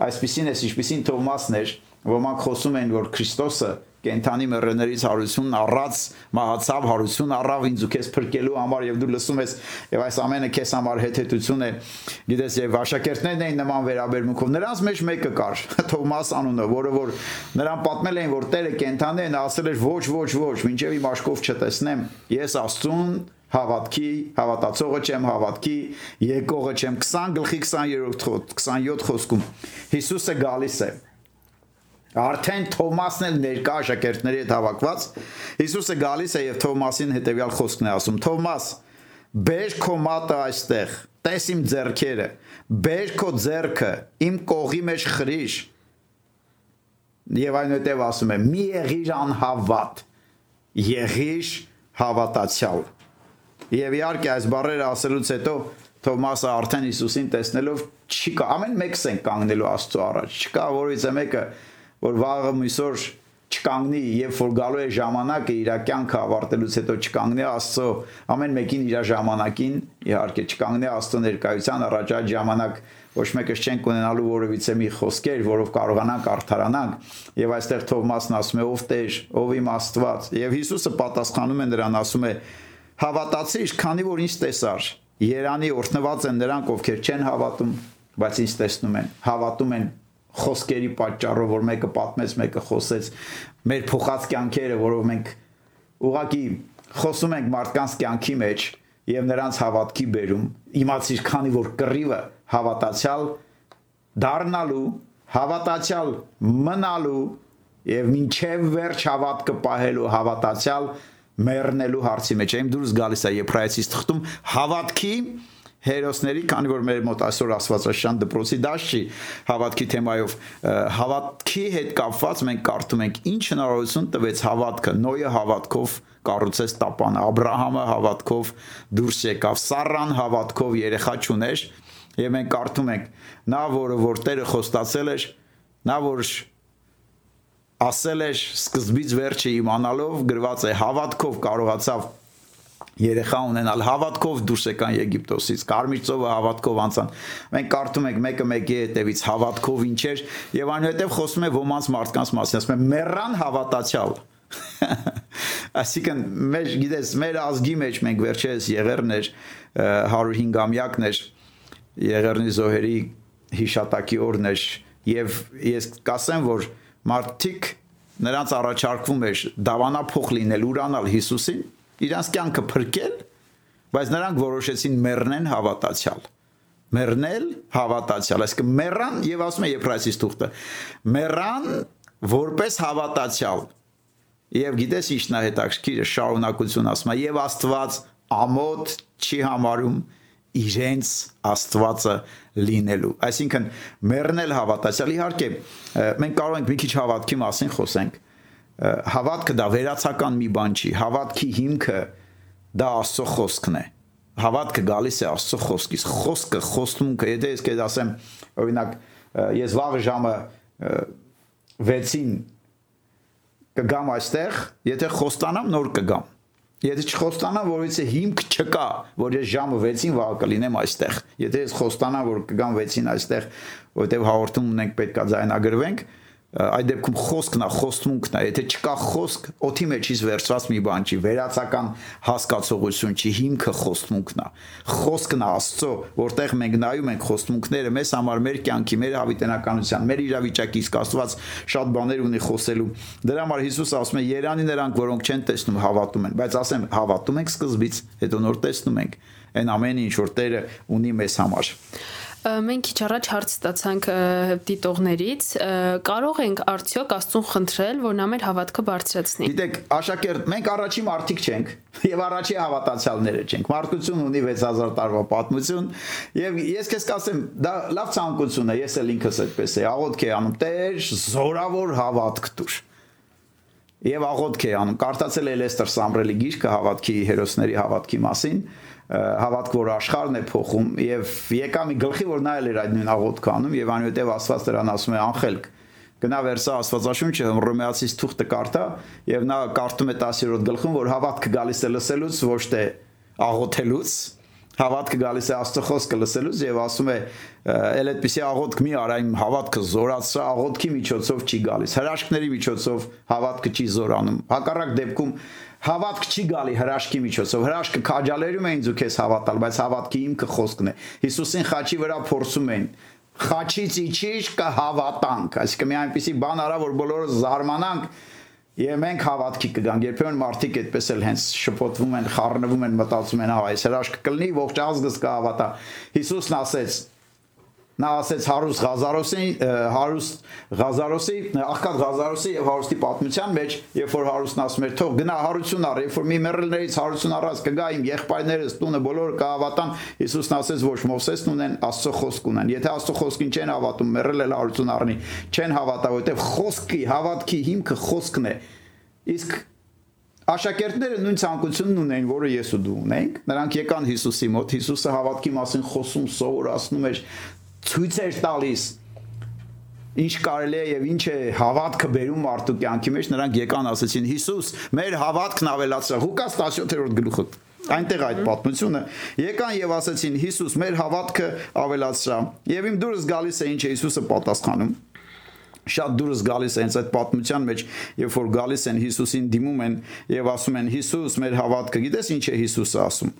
այսպեսին ես ինչպեսին Թոմասն էր ոմանք խոսում են որ Քրիստոսը կենթանի մեռներից հարություն առած մահացավ հարություն առավ ինձ ու քեզ փրկելու համար եւ դու լսում ես եւ այս ամենը քեզ համար հետհետություն է գիտես եւ աշակերտներն էին նման վերաբերմունքով նրանց մեջ մեկը կար (laughs) Թոմաս անունը որը որ նրան պատմել էին որ Տերը կենթանի է ասել էր ոչ ոչ ոչ մինչեւ իմ աշկով չտեսնեմ ես Աստծուն հավատքի, հավատացողը չեմ հավատքի, եկողը չեմ 20 գլխի 20-րդ 27 խոսքում Հիսուսը գալիս է Արդեն Թոմասն էլ ներկա աշակերտների հետ հավաքված Հիսուսը գալիս է եւ Թոմասին հետեւյալ խոսքն է ասում. Թոմաս, բեր քո մատը այստեղ, տես իմ ձեռքերը, բեր քո ձեռքը, իմ կողի մեջ խրիշ։ Եվ այնուհետև ասում է՝ մի եղիր անհավատ, եղիր հավատացյալ։ Եվ իհարկե այս բառերը ասելուց հետո Թոմասը արդեն Հիսուսին տեսնելով չի կա ամեն մեկս են կանգնելու Աստծո առաջ։ Չկա որից է մեկը որ վաղը միսոր չկանգնի, երբ որ գալու է ժամանակը իր կյանքը ավարտելուց հետո չկանգնի Աստծո ամեն մեկին իր ժամանակին իհարկե չկանգնի Աստծո ներկայության առաջ այդ ժամանակ ոչ մեկս չենք ունենալու որևիցե մի խոսքեր, որով կարողանանք արդարանանք եւ այստեղ Թովմասն ասում է ով Տեր, ով իմ Աստված եւ Հիսուսը պատասխանում է նրան ասում է հավատացիր, քանի որ ինձ տեսար Երանի օրհնված են նրանք, ովքեր չեն հավատում, բայց ինձ տեսնում են, հավատում են խոսքերի պատճառով, որ մեկը պատմեց, մեկը խոսեց, մեր փոխած կյանքերը, որով մենք ուղակի խոսում ենք մարդկանց կյանքի մեջ եւ նրանց հավատքի բերում, իմացիր, քանի որ կռիվը հավատացյալ դառնալու, հավատացյալ մնալու եւ մինչեւ վերջ հավատքը պահելու հավատացյալ մեռնելու հարցի մեջ եմ դուրս գալիս է եբրայեցից թղթում հավատքի հերոսների, քանի որ մեր մոտ այսօր Աստվածաշան դպրոցի դաշ չի հավատքի թեմայով, հավատքի հետ կապված մենք կարդում ենք ինչ հնարավորություն տվեց հավատքը, Նոյը հավատքով կառուցեց տապանը, Աբ รา համը հավատքով դուրս եկավ, Սառան հավատքով երեխա չուներ, եւ մենք կարդում ենք. Նա որը որ Տերը խոստացել էր, նա որ ասել էր սկզբից վերջը իմանալով գրված է հավատքով կարողացավ երեխա ունենալ հավատքով դուրս եկան Եգիպտոսից Կարմիր ծովը հավատքով անցան մենք կարդում ենք մեկը մեկի հետևից հավատքով ինչեր եւ այնուհետեւ խոսում է ոմանց մարդկանց մասին ասում է մեռան հավատացյալ (laughs) Այսինքն մեր գիտես, մեր ազգի մեջ մենք վերջերս եղերներ 105-ամյակներ եղերնի զոհերի հիշատակի օրներ եւ ես կասեմ, որ մարդիկ նրանց առաջարկվում էր դավանափոխ լինել ուրանալ Հիսուսին, իրանց կյանքը փրկել, բայց նրանք որոշեցին մեռնեն հավատացյալ մեռնել հավատացյալ այսինքն մեռան եւ ասում է Եփրայցից թուղթը մեռան որպես հավատացյալ եւ գիտես ինչն է հետաքրքիրը շարունակություն ասում է եւ Աստված ամոթ չի համարում իրենց Աստվածը լինելու այսինքն մեռնել հավատացյալ իհարկե մենք կարող ենք մի քիչ հավատքի մասին խոսենք հավատքը դա վերացական մի բան չի հավատքի հիմքը դա Աստծո խոսքն է հավատքը գալիս է Աստծո խոսքից խոսքը խոստումքը եթե ես կեզ ասեմ օրինակ ես վաղ ժամը 6-ին կգամ այստեղ եթե խոստանամ նոր կգամ Եթե չխոստանամ, որից է հիմք չկա, որ ես ժամը 6-ին վաղ կլինեմ այստեղ։ Եթե ես խոստանամ, որ կգամ 6-ին այստեղ, որովհետև հաղորդում ունենք պետքա ձայնագրվենք, այդ դեպքում խոսքն է, խոստմունքն է, եթե չկա խոսք, օթի մեջից վերցված մի բան չի, վերացական հասկացողություն չի, հիմքը խոստմունքն է։ Խոսքն է Աստծո, որտեղ մենք նայում ենք խոստմունքները մեզ համար, մեր կյանքի, մեր հավիտենականության, մեր իրավիճակի իսկ Աստված շատ բաներ ունի խոսելու։ Դրա համար Հիսուսը ասում է՝ Երանի նրանք, որոնք չեն տեսնում, հավատում են, բայց ասեմ, հավատում ենք սկզբից, հետո նոր տեսնում ենք այն ամենը, ինչ որ Տերը ունի մեզ համար։ Մենք քիչ առաջ հարց ստացանք դիտողներից, կարող ենք արդյոք Աստծուն խնդրել, որ նա մեր հավատքը բարձրացնի։ Գիտեք, աշակերտ, մենք առաջի մարդիկ չենք եւ առաջի հավատացյալները չենք։ Մարդկություն ունի 6000 տարվա պատմություն եւ ես քեզ կասեմ, դա լավ ցանկություն է, ես էլ ինքս այդպես եմ, աղոթք եմ անում, Տեր, զորավոր հավատք տուր եւ աղոթք է անում։ Կարդացել է Լեստեր Սամրելի գիրքը հավատքի հերոսների հավատքի մասին, հավատք որ աշխարհն է փոխում եւ եկա մի գլխի որ նայել էր այդ նույն աղոթքը անում եւ այնուհետեւ Աստված դրան ասում է անխելք գնա վերսա Աստվածաշունչը հռոմեացիս թուղթը կարդա եւ նա կարդում է 10-րդ գլխում որ հավատքը գալիս է լսելուց ոչ թե աղոթելուց հավատքը գալիս է Աստծո խոսքը լսելուց եւ ասում է էլ այդպեսի աղոթք մի արա իմ հավատքը զորացրա աղոթքի միջոցով չի գալիս հրաշքների միջոցով հավատքը չի զորանում հակառակ դեպքում հավատք չի գալի հրաշքի միջոցով հրաշքը քաջալերում էին ու քեզ հավատալ բայց հավատքի հիմքը խոսքն է Հիսուսին խաչի վրա փորձում են խաչից իջիշ կհավատանք այսինքն մի այնպեսի բան արա որ բոլորը զարմանանք Եվ մենք հավատքի կգանք, երբեմն մարդիկ այդպես էլ հենց շփոթվում են, խառնվում են, մտածում են, հա, այս հրաշքը կլինի, ողջ ազգս կհավատա։ Հիսուսն ասեց, նա ասեց Հարուս Ղազարոսի Հարուս Ղազարոսի աղքատ Ղազարոսի եւ Հարուստի պատմության մեջ երբ որ Հարուսն ասում էր թող գնա հարություն առ երբ որ մի մեռելներից հարություն առած կգա իմ եղբայրներս տունը բոլորը կհավատան Հիսուսն ասեց ոչ Մովսեսն ունեն Աստծո խոսք ունեն եթե Աստծո խոսքին չեն հավատում մեռել էլ հարություն առնի չեն հավատա որովհետեւ խոսքի հավատքի հիմքը խոսքն է իսկ Աշակերտները նույն ցանկությունն ունեն, որը ես ու դու ունենք։ Նրանք եկան Հիսուսի մոտ, Հիսուսը հավատքի մասին խոսում, սովորացնում էր, ցույց էր տալիս ինչ կարելի է եւ ինչ է հավատքը բերում մարդու կյանքի մեջ նրանք եկան ասեցին Հիսուս մեր հավատքն ավելացրա Ղուկաս 17-րդ գլուխը այնտեղ այդ պատմությունը եկան եւ ասեցին Հիսուս մեր հավատքը ավելացրա եւ իմ դուրս գալիս է ինչ է Հիսուսը պատասխանում շատ դուրս գալիս հենց այդ պատմության մեջ, երբ որ գալիս են Հիսուսին դիմում են եւ ասում են Հիսուս, մեր հավատքը, գիտես ինչ է Հիսուսը ասում։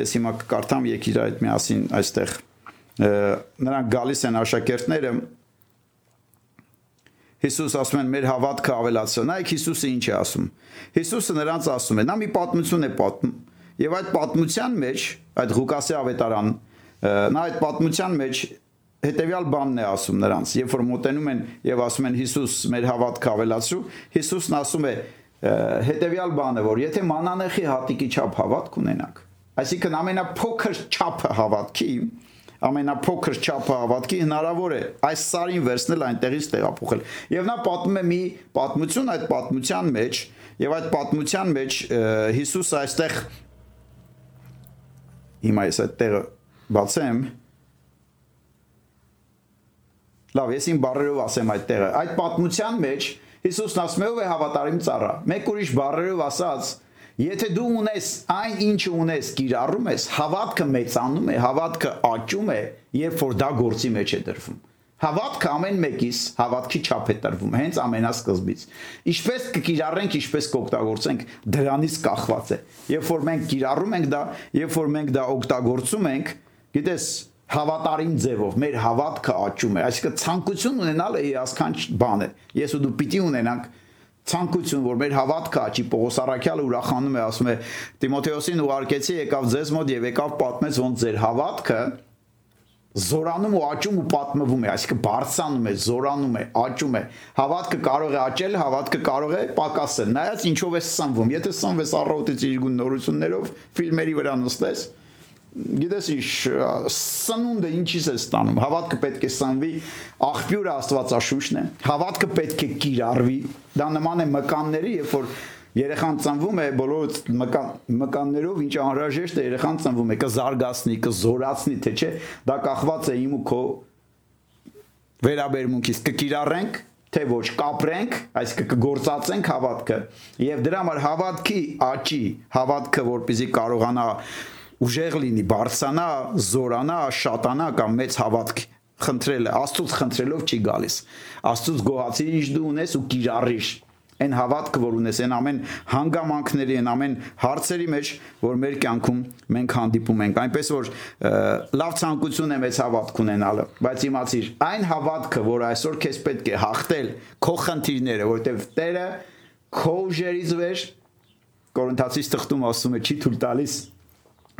Ես հիմա կկարդամ եկիր այդ միասին այստեղ նրանք գալիս են աշակերտները Հիսուս ասում են մեր հավատքը ավելացրել։ Նայեք Հիսուսը ինչ է ասում։ Հիսուսը նրանց ասում է, նա մի պատմություն է պատմում։ Եվ այդ պատմության մեջ, այդ Ղուկասի ավետարան, նա այդ պատմության մեջ հետեւյալ բանն է ասում նրանց, երբ որ մոտենում են եւ ասում են Հիսուս մեր հավատքը ավելացրու, Հիսուսն ասում է հետեւյալ բանը, որ եթե մանանեխի հատիկի չափ հավատք ունենաք, այսինքն ամենափոքր չափը հավատքի, ամենափոքր չափը հավատքի հնարավոր է այս սարին վերցնել այնտեղից տեղափոխել։ Եվ նա պատմում է մի պատմություն այդ պատմության մեջ, եւ այդ պատմության մեջ Հիսուսը այստեղ հիմա ես այդ տեղը բացեմ Լավ, ես իմ բառերով ասեմ այդ տեղը։ Այդ պատմության մեջ Հիսուսն ասում է ով է հավատարիմ ծառա։ Մեկ ուրիշ բառերով ասած, Եթե դու ունես այն ինչը ունես, կիրառում ես, հավատքը մեծանում է, հավատքը աճում է, երբ որ դա գործի մեջ է դրվում։ Հավատքը ամեն մեկիս հավատքի չափ է տրվում, հենց ամենասկզբից։ Ինչպես կկիրառենք, ինչպես կօգտագործենք, դրանից կախված է։ Երբ որ մենք կիրառում ենք դա, երբ որ մենք դա օգտագործում ենք, գիտես, հավատարիմ ձևով մեր հավատքը աճում է, այսինքն ցանկություն ունենալը հիասքանչ բան է։ Ես ու դու պիտի ունենանք ցանկություն, որ մեր հավատքը աճի, Պողոս Արաքյալը ուրախանում է, ասում է Տիմոթեոսին ուղարկեցի, եկավ ձեզ մոտ եւ եկավ պատմեց ոնց ձեր հավատքը զորանում ու աճում ու պատմվում է, այսինքն բարձրանում է, զորանում է, աճում է։ Հավատքը կարող է աճել, հավատքը կարող է պակասել։ Նայած ինչով է սնվում։ Եթե սնվես առողջից իր գուն նորություններով, ֆիլմերի վրա նստես, գիտես ինչ սնունդը ինչից է ստանում հավատքը պետք է սնվի աղբյուրը աստվածաշուչն է հավատքը պետք է կիրառվի դա նման է մկանների երբ որ երեխան ծնվում է բոլոր մկան մկաններով ինչ անհրաժեշտ է երեխան ծնվում է կզարգացնի, կզորացնի, թե չէ, դա կախված է իմ ու քո վերաբերմունքից կկիրառենք թե ոչ կապրենք, այսինքն կգործածենք հավատքը եւ դրա համար հավատքի աճի, հավատքը որպեսզի կարողանա ուժեղ լինի, բարձանա, զորանա, շատանա կամ մեծ հավատք խնդրելը, Աստծուց խնդրելով չի գալիս։ Աստծուց գոհացի ինչ դու ունես ու կիրառիր այն հավատքը, որ ունես, այն ամեն հանգամանքների, այն ամեն հարցերի մեջ, որ մեր կյանքում մենք հանդիպում ենք։ Այնպես որ լավ ցանկություն է մեծ հավատք ունենալը, բայց իմացիր, այն հավատքը, որ այսօր քեզ պետք է հաղթել քո խնդիրները, որովհետև Տերը քո ուժերից վեր Կորինթացիս թղթում ասում է, չի թույլ տալիս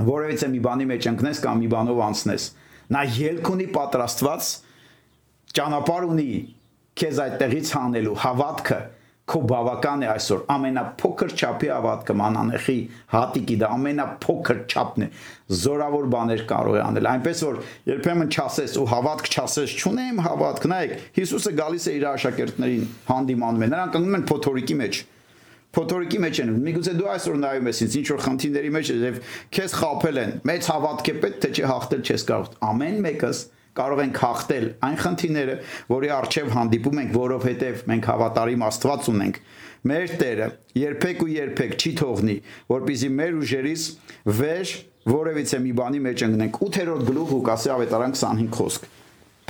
որևիցե մի բանի մեջ ընկնես կամ մի բանով անցնես։ Նա ելք ունի պատրաստված ճանապարհ ունի քեզ այդտեղից հանելու հավատքը քո բավական է այսօր ամենափոքր չափի հավատքը մանանեխի հատիկի դա ամենափոքր չափն է զորավոր բաներ կարող է անել այնպես որ երբեմն չասես ու հավատք չասես չունեմ հավատք նայեք Հիսուսը գալիս է իր աշակերտներին հանդիմանում է նրանք ընկնում են փոթորիկի մեջ փոթորիկի մեջ են միգուցե դու այսօր նայում ես ինձ ինչ որ խնդիրների մեջ ես եւ քեզ խափել են մեծ հավատք է պետք թե չէ հաղթել չես կարող ամեն մեկս կարող ենք հաղթել այն խնդիրները, որի արժև հանդիպում ենք, որովհետև մենք հավատարիմ Աստված ունենք։ Մեր Տերը երբեք ու երբեք չի թողնի, որpիսի մեր ուժերից վեր որևիցե մի բանի մեջ ընկնենք։ 8-րդ գլուխ Ղուկասի ավետարան 25 խոսք։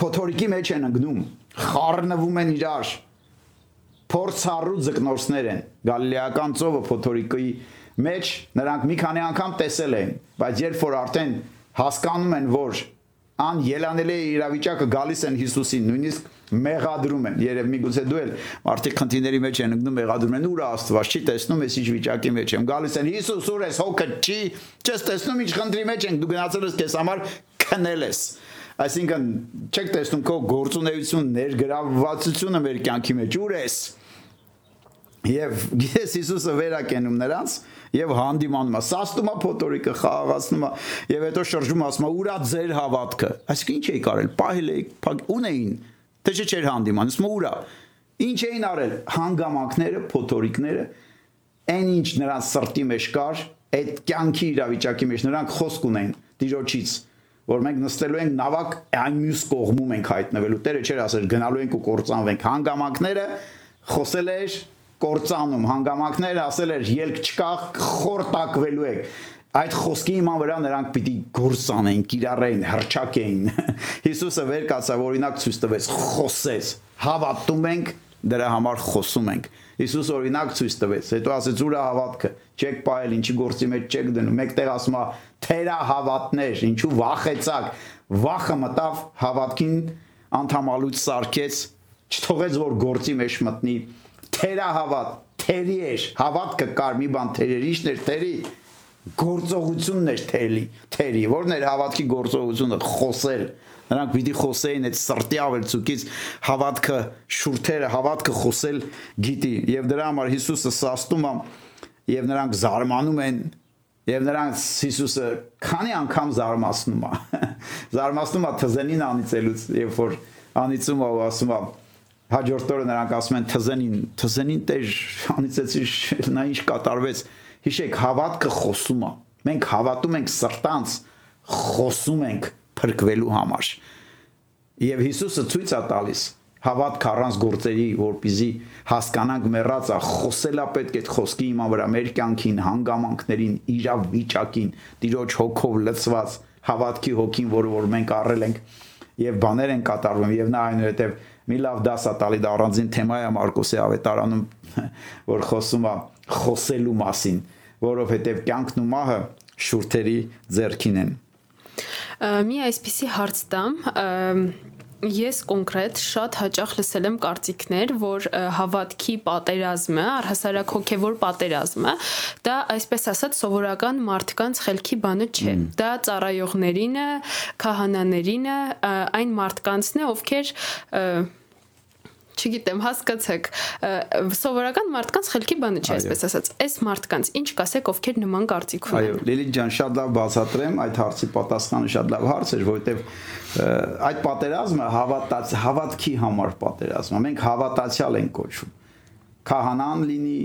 Փոթորիկի մեջ են ընկնում, խառնվում են իրար։ Փորձառու ձկնորսներ են։ Գալիլեական ծովը փոթորիկի մեջ նրանք մի քանի անգամ տեսել են, բայց երբ որ արդեն հասկանում են, որ ան ելանելի իրավիճակը գալիս են Հիսուսին, նույնիսկ մեղադրում են։ Երև միգուցե դու էլ մարդիկ խնդիրների մեջ են ընկնում, մեղադրում են, ուր Աստված չի տեսնում, ես ինչ վիճակի մեջ եմ։ Գալիս են Հիսուս, ուր ես, հոգը չի, չես տեսնում ինչ խնդրի մեջ ենք, դու գնացել ես քեզ համար քնել ես։ Այսինքն չեք տեսնում քո գործունեություն ներգրավվածությունը մեր կյանքի մեջ, ուր ես։ Եվ գիտես Հիսուսը վերակենում նրանց, եւ հանդիմանում է սաստում է փոթորիկը խաղաղացնում է եւ հետո շրջում ասում է ուրա ձեր հավատքը այսինքն ինչ էի կարել պահել էի ունեին թե չէ չէր հանդիման ասում ուրա ինչ էին արել հանգամանքները փոթորիկները այն ինչ նրանց սրտի մեջ կար այդ կյանքի իրավիճակի մեջ նրանք խոսք ունեն դիրոջից որ մենք նստելու ենք նավակ այն մյուս կողմում ենք հայտնվելու Տերը չէր ասել գնալու ենք ու կործանվենք հանգամանքները խոսել էր կորցանում հանգամանքներ ասել էր ելք չկա խորտակվելու եք այդ խոսքի իման վրա նրանք պիտի գործ անեն, կիրառեին, հրճակեին։ (laughs) Հիսուսը վեր կացավ օրինակ ցույց տվեց, խոսեց։ Հավատում ենք, դրա համար խոսում ենք։ Հիսուս օրինակ ցույց տվեց, հետո ասեց ուրա հավատքը, չեք ողել, ինչի գործի մեջ չեք դնում։ Մեկտեղ ասում է թերա հավատներ, ինչու վախեցակ։ Վախը մտավ հավատքին անդամալուց սարկեց, չթողեց որ գործի մեջ մտնի թերահավատ, թերի էր, հավատքը կար մի բան թերեր, ի՞նչն էր թերի գործողությունն էր թերի, թերի, որն էր հավատքի գործողությունը, խոսել, նրանք պիտի խոսեին այդ սրտի ավելցուկից հավատքը շուրթերը հավատքը խոսել գիտի եւ դրա համար Հիսուսը սաստում է եւ նրանք զարմանում են եւ նրանց Հիսուսը քանի անգամ զարմացնում է (laughs) զարմացնում է թզենին անիծելուց երբ որ անիծում է ու ասում է հաջորդ օրը նրանք ասում են թզենին, թզենին տեր անիծեցի նա ինչ կատարվեց։ Հիշեք, հավատքը խոսում է։ Մենք հավատում ենք սրտանց, խոսում ենք փրկվելու համար։ Եվ Հիսուսը ցույց է տալիս հավատք առանց գործերի, որպիզի հասկանանք մեռածա, խոսելա պետք այդ խոսքի հիմա վրա մեր կյանքին, հանգամանքներին, իրավիճակին, տիրոջ հոգով լցված հավատքի հոգին, որը որ մենք առել ենք եւ բաներ են կատարվում եւ նա այնուհետեւ մի լավ դասա տալի դա առանձին թեմա է Մարկոսի ավետարանում (laughs) որ խոսում է խոսելու մասին որովհետեւ կյանքն ու մահը շուրթերի ձեռքին են մի այսպիսի հարց տամ Ես կոնկրետ շատ հաճախ լսել եմ կարծիքներ, որ հավատքի պատերազմը, առհասարակ հոգևոր պատերազմը, դա այսպես ասած սովորական մարդկանց խելքի բանը չէ։ Դա ծառայողներին է, քահանաներին է, այն մարդկանցն է, ովքեր չգիտեմ, հասկացեք, սովորական մարդկանց խելքի բանը չէ, այսպես ասած։ Այս մարդկանց ինչ կասեք, ովքեր նման կարծիք ունեն։ Այո, Լիլիթ ջան, շատ լավ բացատրեմ, այդ հարցի պատասխանը շատ լավ հարց էր, որովհետև այդ պատերազմը հավատաց հավատքի համար պատերազմ է։ Մենք հավատացյալ ենք կոչվում։ Քահանան լինի,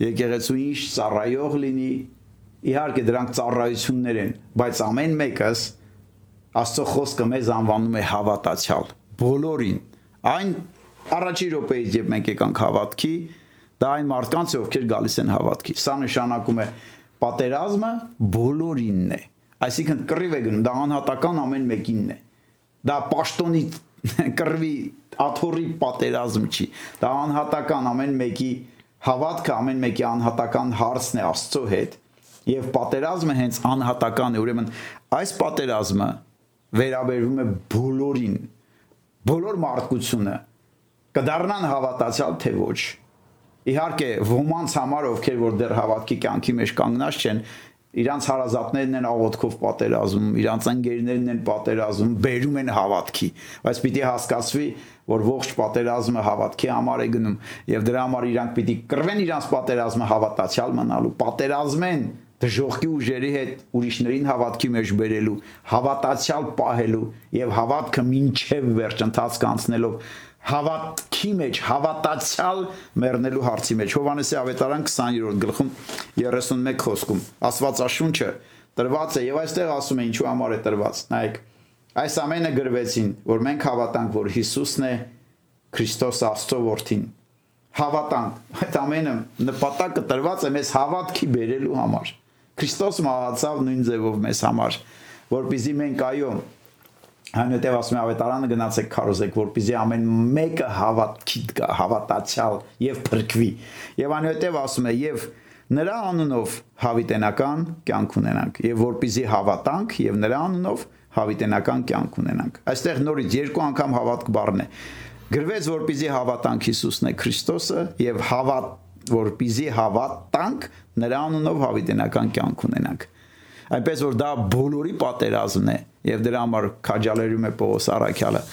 եկեղեցու ինչ ծառայող լինի, իհարկե դրանք ծառայություններ են, բայց ամեն մեկս Աստծո խոսքը մեզ անվանում է հավատացյալ բոլորին այն առաջի րոպեից երբ մենք եկանք հավատքի, դա այն մարդկանց է, ովքեր գալիս են հավատքի։ Սա նշանակում է պատերազմը բոլորինն է։ Այսինքն կռիվ է գնում, դա անհատական ամեն մեկինն է։ Դա պաշտոնի (laughs) կռվի աթորի պատերազմ չի։ Դա անհատական ամեն մեկի հավատքը ամեն մեկի անհատական հարցն է Աստծո հետ եւ պատերազմը հենց անհատական է ուրեմն այս պատերազմը վերաբերվում է բոլորին բոլոր մարդկությունը կդառնան հավատացյալ թե ոչ իհարկե ոմանց համար ովքեր որ դեռ հավատքի կյանքի մեջ կանգնած չեն իրանց հարազատներն են աղոթքով պատերազում, իրանց ընկերներն են պատերազում, բերում են հավատքի, բայց պիտի հասկացվի, որ ողջ պատերազմը հավատքի համար է գնում եւ դրա համար իրանք պիտի կռվեն իրանց պատերազմը հավատացյալ մնալու, պատերազմեն դժողքի ուժերի հետ ուրիշներին հավատքի մեջ բերելու, հավատացյալ պահելու եւ հավատքը ոչ վերջ ընթացք անցնելով հավատքի մեջ, հավատացյալ մեռնելու հարցի մեջ։ Հովանեսի ավետարան 20-րդ գլխում 31 խոսքում Աստվածաշունչը տրված է եւ այստեղ ասում է ինչու համար է տրված։ Նայեք, այս ամենը գրվեցին, որ մենք հավատանք, որ Հիսուսն է Քրիստոս Աստծո որդին։ Հավատանք, այդ ամենը նպատակը տրված է մեզ հավատքի բերելու համար։ Քրիստոս մահացավ նույն ձևով մեզ համար, որբիզի մենք այո Այնուհետև ասում է ավետարանը գնացեք քարոզեք, որպեսզի ամեն մեկը հավատքի հավատացյալ եւ փրկվի։ Եվ այնուհետև ասում է եւ նրա անունով հավիտենական կյանք ունենանք եւ որպեսզի հավատանք եւ նրա անունով հավիտենական կյանք ունենանք։ Այստեղ նորից երկու անգամ հավատք բառն է։ Գրվեց որպեսզի հավատանք Հիսուսն է Քրիստոսը եւ հավատ որպեսզի հավատանք նրա անունով հավիտենական կյանք ունենանք այնպես որ դա բոլորի պատերազմն է եւ դրա համար քաջալերում է Պողոս Արաքյալը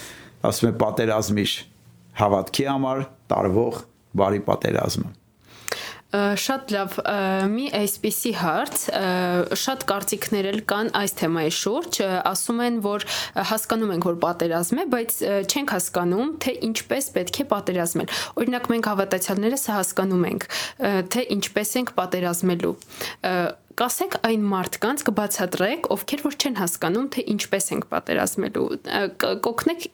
ասում է պատերազմիչ հավատքի համար տարվող բարի պատերազմը շատ լավ մի այսպիսի հարց շատ կարծիքներ էլ կան այս թեմայի շուրջ ասում են որ հասկանում ենք որ պատերազմ է բայց չենք հասկանում թե ինչպես պետք է պատերազմել օրինակ մենք հավատացյալներս հասկանում ենք թե ինչպես ենք պատերազմելու կասեք այն մարդկանց կբացատրեք, ովքեր որ չեն հասկանում, թե ինչպես ենք պատերազմելու։ Կօգնեք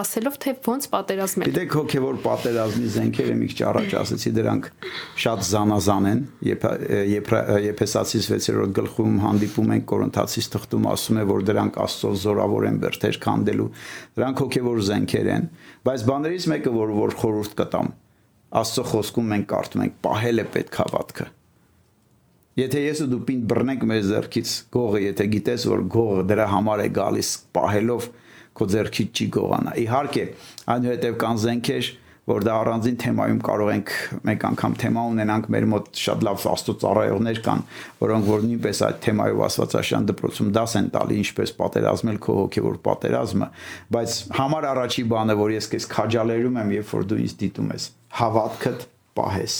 ասելով, թե ոնց պատերազմել։ Գիտեք, հոգևոր պատերազմի զենքերը մի քիչ առաջ ասացի, դրանք շատ զանազան են։ Եփեսացիս 6-րդ գլխում հանդիպում են Կորինթացիս թղթում ասում է, որ դրանք Աստծո զորավոր են բերթեր քանդելու։ Դրանք հոգևոր զենքեր են, բայց բաներից մեկը, որ որ խորհուրդ կտամ, Աստծո խոսքում մենք կարդում ենք, պահել է պետք հավատքը Եթե ես ու դու պինդ բռնենք մեր зерքից գողը, եթե գիտես որ գողը դրա համար է գալիս պահելով քո зерքից չի գողանա։ Իհարկե, այնուհետև կան զենքեր, որ դա առանձին թեմայում կարող ենք մեկ անգամ թեմա ունենանք մեր մոտ շատ լավ աստուծառայողներ կան, որոնք որ նույնպես այդ թեմայով աստվածաշան դպրոցում դաս են տալի ինչպես պատերազմել քո հոգևոր պատերազմը, բայց համար առաջի բանը, որ ես քեզ քաջալերում եմ, երբ որ դու ինձ դիտում ես, հավատքդ պահես։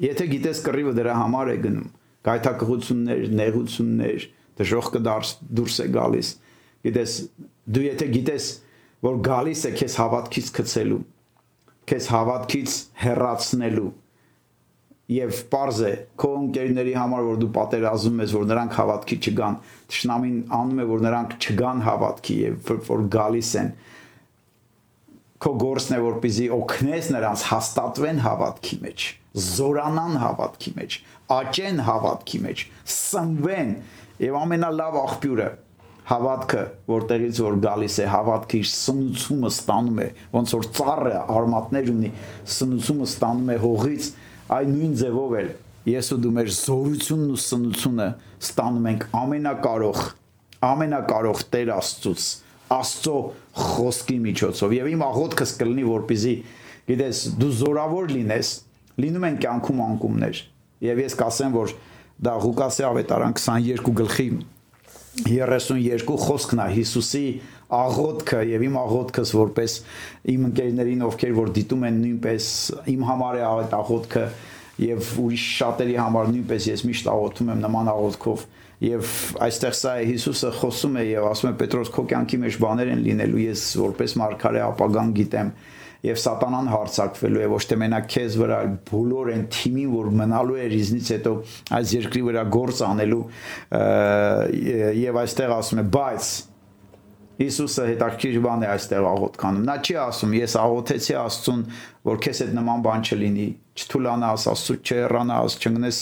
Եթե գիտես կռիվը դրա համար է գնում, գայթակղություններ, նեղություններ, դժոխքը դարս դուրս է գալիս։ Գիտես, դու եթե գիտես, որ գալիս է քեզ հավատքից գցելու, քեզ հավատքից հեռացնելու եւ པարզ է քո ընկերների համար որ դու պատերազում ես որ նրանք հավատքի չգան ճշնամին անում է որ նրանք չգան հավատքի եւ որ գալիս են քո գործն է որպեսզի օգնես նրանց հաստատվեն հավատքի մեջ զորանան հավատքի մեջ աճեն հավատքի մեջ, սնվեն եւ ամենալավ աղբյուրը հավատքը, որտեղից որ գալիս է, հավատքը իր սնուցումը ստանում է, ոնց որ ծառը արմատներ ունի, սնուցումը ստանում է հողից, այն նույն ձևով էլ ես ու դու մեր զորությունն ու սնությունը ստանում ենք ամենակարող, ամենակարող Տեր Աստծուց, Աստծո խոսքի միջոցով։ Եվ իմ աղոթքս կլինի, որպեսզի գիտես, դու զորավոր լինես, լինում են կյանքում անկումներ։ Եվ ես կասեմ, որ դա Ղուկասի ավետարան 22 գլխի 32 խոսքն է Հիսուսի աղոթքը եւ իմ աղոթքս որպես իմ ընկերներին ովքեր որ դիտում են նույնպես իմ համար է այդ աղոթքը եւ ուրիշ շատերի համար նույնպես ես միշտ աղոթում եմ նման աղոթքով եւ այստեղ սա է Հիսուսը խոսում է եւ ասում է Պետրոս քո կյանքի մեջ բաներ են լինելու ես որպես մարգարե ապագան գիտեմ եւ սատանան հարցակվելու է ոչ թե մենակ քեզ վրա, այլ բոլոր այն թիմին, որ մնալու է ռիզնից հետո այս երկրի վրա գործ անելու եւ այստեղ ասում է, բայց Հիսուսը հետաքրքիր բան է այստեղ աղոթքանում։ Նա չի ասում, ես աղոթեցի Աստծուն, որ քեզ հետ նման բան չլինի, չթուլանաս, Աստծու չեռանաս, չընկնես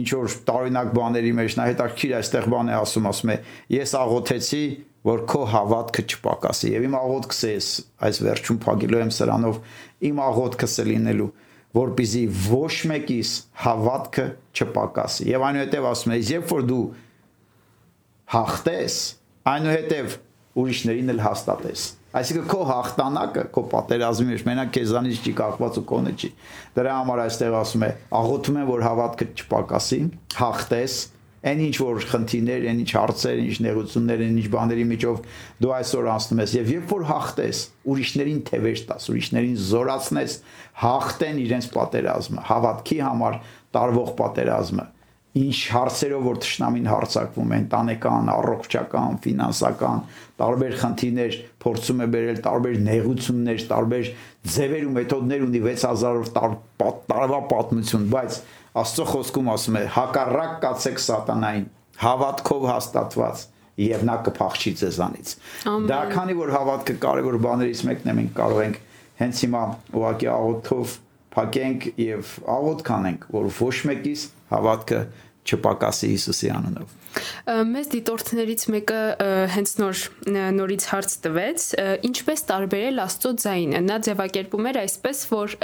ինչ որ տարօրինակ բաների մեջ։ Նա հետաքրքիր այստեղ բան է ասում, ասում է, ես աղոթեցի, որ քո հավատքը չպակասի եւ իմ աղոթքս է այս վերջում փակելու եմ սրանով իմ աղոթքս է լինելու որպիսի ոչ մեկիս հավատքը չպակասի եւ այնուհետեւ ասում է երբ որ դու հաղթես այնուհետեւ ուրիշներին էլ հաստատես այսինքն քո հաղթանակը քո պատերազմի մեջ մենակ քեզանից չի կախված ու կոնը չի դրա համար այստեղ ասում է աղոթում եմ որ հավատքը չպակասի հաղթես այն ինչ որ խնդիրներ, այն ինչ հարցեր, ինչ նեղություններ, այն ինչ բաների միջով դու այսօր անցնում ես եւ երբ որ հաղթես, ուրիշներին թևեր տաս, ուրիշներին զորացնես, հաղթեն իրենց պատերազմը, հավատքի համար տարվող պատերազմը ինչ հարցերով որ ճշնամին հարցակվում են, տանեկան, առողջական, ֆինանսական, տարբեր խնդիրներ փորձում է բերել, տարբեր նեղություններ, տարբեր ձևեր ու մեթոդներ ունի 6000-ով տարվա պատմություն, բայց Աստծո խոսքում ասում է հակառակ կացեք սատանային հավատքով հաստատված եւ նա կփախչի ձեզանից։ Դա քանի որ հավատքը կարևոր բաներից մեկն է մենք կարող ենք հենց հիմա ուղակի աղոթով փակենք եւ աղոթ կանենք որ ոչ մեկից հավատքը չպակասի Հիսուսի անունով։ Մեզ դիտորդներից մեկը հենց նոր նորից հարց տվեց, ինչպես տարբերել Աստծո ձայնը։ Նա ձևակերպում էր այսպես, որ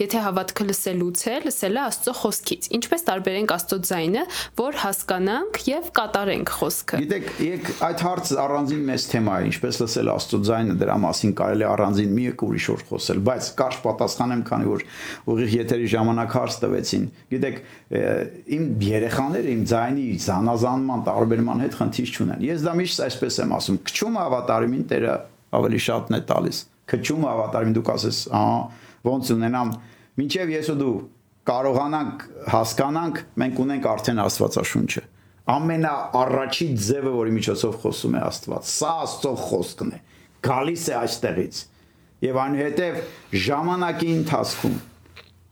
եթե հավատքը լսելուց է, լսելը Աստծո խոսքից։ Ինչպես տարբերենք Աստծո ձայնը, որ հասկանանք եւ կատարենք խոսքը։ Գիտեք, եկ այդ հարցը առանձին մեծ թեմա է, ինչպես լսել Աստծո ձայնը, դրա մասին կարելի առանձին մի եք ուրիշ օր խոսել, բայց կարճ պատասխանեմ, քանի որ ուղիղ եթերի ժամանակ հարց տվեցին։ Գիտեք, իմ երեխաները իմ ձայնի զանազան զանման տարբերման հետ խնդիր չունեն։ Ես դա միշտ այսպես եմ ասում, քչում ավատարիմին Տերը ավելի շատն է տալիս։ Քչում ավատարիմին դուք ասես, ահա, ոնց ունենամ, ինչև ես ու դու կարողանանք հասկանանք, մենք ունենք արդեն Աստվածաշունչը։ Ամենա առաջի ձևը, որի միջոցով խոսում է Աստված, սա Աստծո խոսքն է։ Գալիս է այստեղից։ Եվ այնուհետև ժամանակի ընթացքում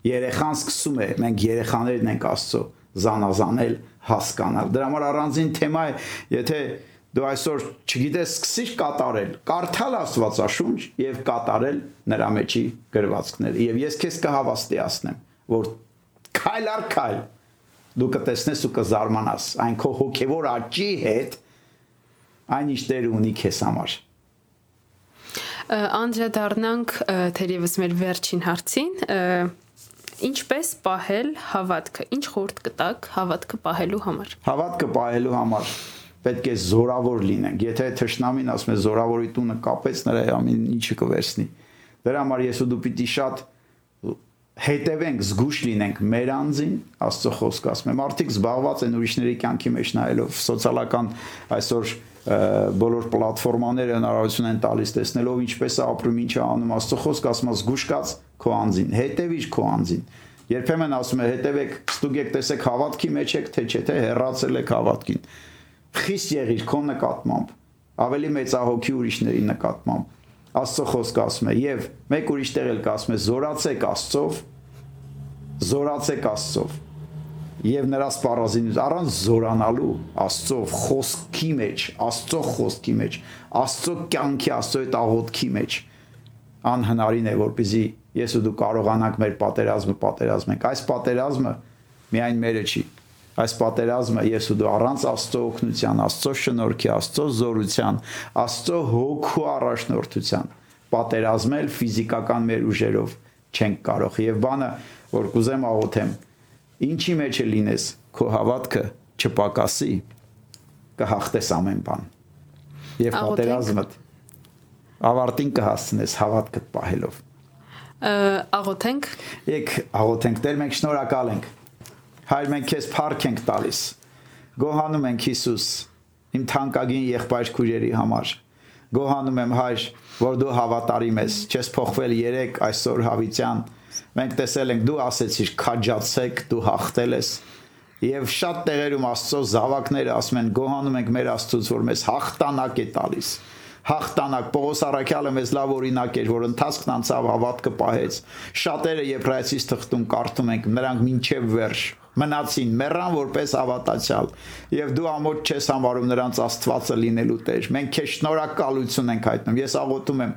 երեխան սկսում է, մենք երեխաներն ենք Աստծո զանազանել հասկանալ։ Դրա համար առանձին թեմա է, եթե դու այսօր չգիտես սկսիր կատարել, կարդալ Աստվածաշունչ եւ կատարել նրա մեջի գրվածքները։ Եվ ես քեզ կհավաստիացնեմ, որ քայլ առ քայլ դու կտեսնես ու կզարմանաս այն քո հոգևոր աճի հետ այն ինչ դեր ունի քեզ համար անդրադառնանք թերևս մեր վերջին հարցին Ինչպես պահել հավատքը։ Ինչ խորտ կտակ հավատքը պահելու համար։ Հավատքը պահելու համար պետք է զորավոր լինենք։ Եթե թշնամին ասում է զորավորի տունը կապեց, նրա ամեն ինչը կվերցնի։ Դրա համար ես ու դու պիտի շատ հետևենք, զգուշ լինենք մեր անձին, Աստծո խոսքը ասում է, մարդիկ զբաղված են ուրիշների կյանքի մեջ նայելով սոցիալական այսօր բոլոր պլատֆորմաները հնարավորություն են տալիս տեսնելով ինչպես է ապրում, ինչ է անում, Աստծո խոսքը ասում է զգուշ կաց քո անձին, հետևիր քո անձին։ Երբեմն ասում է հետևեք, ստուգեք, տեսեք հավատքի մեջ եք, թե չէ, թե հեռացել եք հավատքին։ Խիստ եղիր քո նկատմամբ, ավելի մեծահոգի ուրիշների նկատմամբ։ Աստծո խոսքը ասում է, եւ մեկ ուրիշ տեղ էլ կասում է, զորացեք Աստծով, զորացեք Աստծով եւ նրա սպառազինից առանց զորանալու Աստծո խոսքի մեջ, Աստծո խոսքի մեջ, Աստծո կյանքի, Աստծո այդ աղոթքի մեջ անհնարին է որպեսզի ես ու դու կարողանանք մեր պատերազմը պատերազմենք։ Այս պատերազմը միայն մերը չի։ այս պատերազմը ես ու դու առանց Աստծո օգնության, Աստծո շնորհքի, Աստծո զորության, Աստծո հոգու առաջնորդության պատերազմել ֆիզիկական մեր ուժերով չենք կարող։ Եվ բանը, որ կուզեմ աղոթեմ, ինչի մեջ է լինես, քո հավատքը չպակասի, կհաղթես ամեն բան։ Եվ պատերազմը ավարտին կհասցնես հավատքդ պահելով։ Աղոթենք։ Եկ աղոթենք, Տեր մենք շնորհակալ ենք Հայր մենք քեզ փառք ենք տալիս։ Գոհանում ենք Հիսուս իմ թանկագին եղբայր քույրերի համար։ Գոհանում եմ Հայր, որ դու հավատարիմ ես, չես փոխվել երեք այսօր հավիտյան։ Մենք տեսել ենք դու ասեցիր քաջացեք, դու հաղթել ես։ Եվ շատ տեղերում Աստծո զավակները ասում են գոհանում ենք մեր Աստծուց, որ մեզ հաղթանակ է տալիս հաղթանակ Պողոս Արաքյալը մեզ լավ օրինակ էր, որ ընթացքն անցավ հավատքը պահեց։ Շատերը Եբրայեցիս թղթում կարդում ենք, նրանք մինչև վերջ մնացին, մեռան որպես հավատացյալ։ Եվ դու ամոթ չես համարում նրանց Աստվածը լինելու Տեր։ Մենք քեզ շնորհակալություն ենք հայտնում։ Ես աղոթում եմ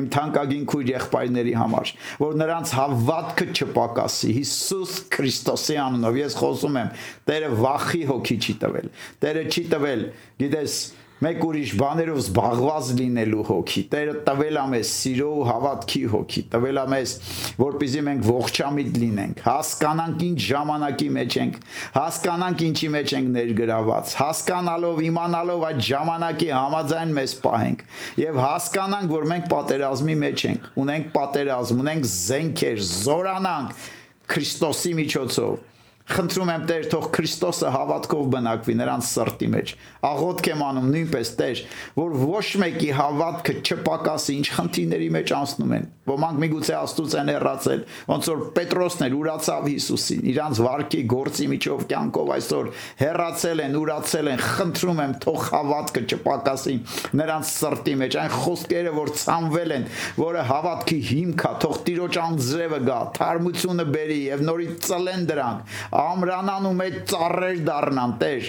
իմ թանկագին քույր եղբայրների համար, որ նրանց հավատքը չպակասի Հիսուս Քրիստոսի անունով։ Ես խոսում եմ, Տերը վախի հոգի չի տվել։ Տերը չի տվել, գիտես, մեկ ուրիշ բաներով զբաղված լինելու հոգի։ Տերը տվել է մեզ սիրո ու հավատքի հոգի, տվել է մեզ, որպեսզի մենք ողջամիտ լինենք, հասկանանք ինչ ժամանակի մեջ ենք, հասկանանք ինչի մեջ ենք ներգրաված, հասկանալով, իմանալով այդ ժամանակի համաձայն մեզ պահենք եւ հասկանանք, որ մենք պատերազմի մեջ ենք, ունենք պատերազմ, ունենք զենքեր, զորանանք Քրիստոսի միջոցով Խնդրում եմ Տեր, թող Քրիստոսը հավատքով բնակվի նրանց սրտի մեջ։ Աղոթք եմ անում նույնպես Տեր, որ ոչ մեկի հավատքը չպակասի, ինչ խնդիրների մեջ անցնում են։ Ոմանք միգուցե Աստծուց են հեռացել, ոնց որ Պետրոսն էր ուրացավ Հիսուսին, իրանց վարկի գործի միջով կյանքով այսօր հեռացել են, ուրացել են։ Խնդրում եմ, թող հավատքը չպակասի նրանց սրտի մեջ, այն խոսքերը, որ ցանվել են, որը հավատքի հիմք է, թող Տիրոջ անձրևը գա, թարմությունը բերի եւ նորից ծլեն դրանք ամրանան ու մեծ ծառեր դառնան, Տեր։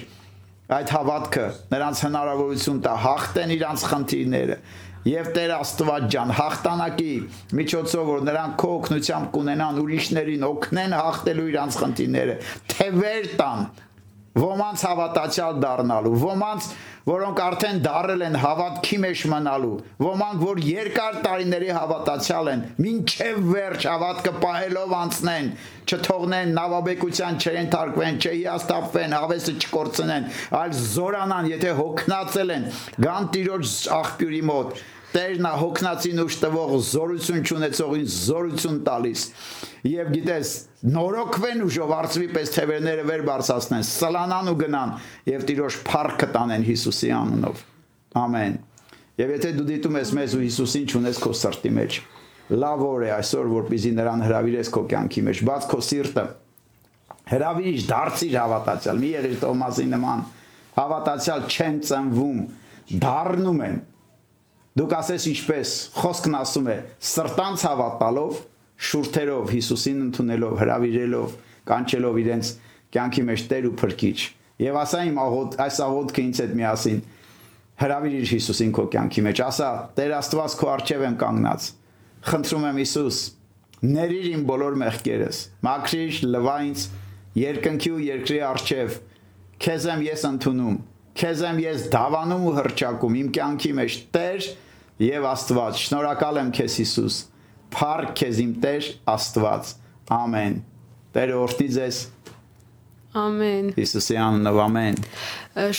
Այդ հավատքը նրանց հնարավորություն տա հաղթեն իրանց խնդիրները եւ Տեր Աստված ջան հաղթանակի միջոցով որ նրանք քո օգնությամբ կունենան ուրիշներին օգնեն հաղթելու իրանց խնդիրները թևեր տան ոմանց հավատացյալ դառնալու, ոմանց, որոնք արդեն դարել են հավատքի մեջ մնալու, ոմանք, որ երկար տարիների հավատացյալ են, մինչև վերջ հավատքը պահելով անցնեն, չթողնեն նավաբեկության չեն թարգվեն, չհիաստապվեն, հավեսը չկորցնեն, այլ զորանան, եթե հոգնածել են, գան տիրոջ աղբյուրի մոտ, Տերն է հոգնածին ուշ տվող զորություն ճանաչողին զորություն տալիս։ Եվ գիտես, նորոգվեն ուժով արծվի պես թևերները վեր բարձրացնեն, սլանան ու գնան եւ տիրոջ փառքը տանեն Հիսուսի անունով։ Ամեն։ Եվ եթե դու դիտում ես մեզ ու Հիսուսին ճունես քո սրտի մեջ, լավ օր է այսօր, որպեսզի նրան հravirես քո կյանքի մեջ, բաց քո սիրտը։ Հravirիչ դարձիր հավատացյալ, մի եղիր Թոմասի նման։ Հավատացյալ չեն ծնվում, դառնում են Դուք ասես ինչպես խոսքն ասում է սրտանց հավատալով, շուրթերով Հիսուսին ընդունելով, հravirելով, կանչելով իրենց կյանքի մեջ Տեր ու Փրկիչ։ Եվ ասա իմ աղոտ, այս աղոթքը ինձ հետ միասին. Հravirիր Հիսուսին քո կյանքի մեջ։ Ասա Տեր Աստված քո արչև եմ կանգնած։ Խնդրում եմ Հիսուս, ներիր իմ բոլոր մեղքերս։ Մաքրիր լվա ինձ երկնքի ու երկրի արչև։ Քեզ եմ ես ընդունում։ Քեզ եմ ես դավանում ու հրճակում իմ կյանքի մեջ Տեր եւ Աստված։ Շնորհակալ եմ քեզ Հիսուս։ Փառք քեզ իմ Տեր Աստված։ Ամեն։ Տերը օրհնի ձեզ։ Ամեն։ Հիսուսի անունով ամեն։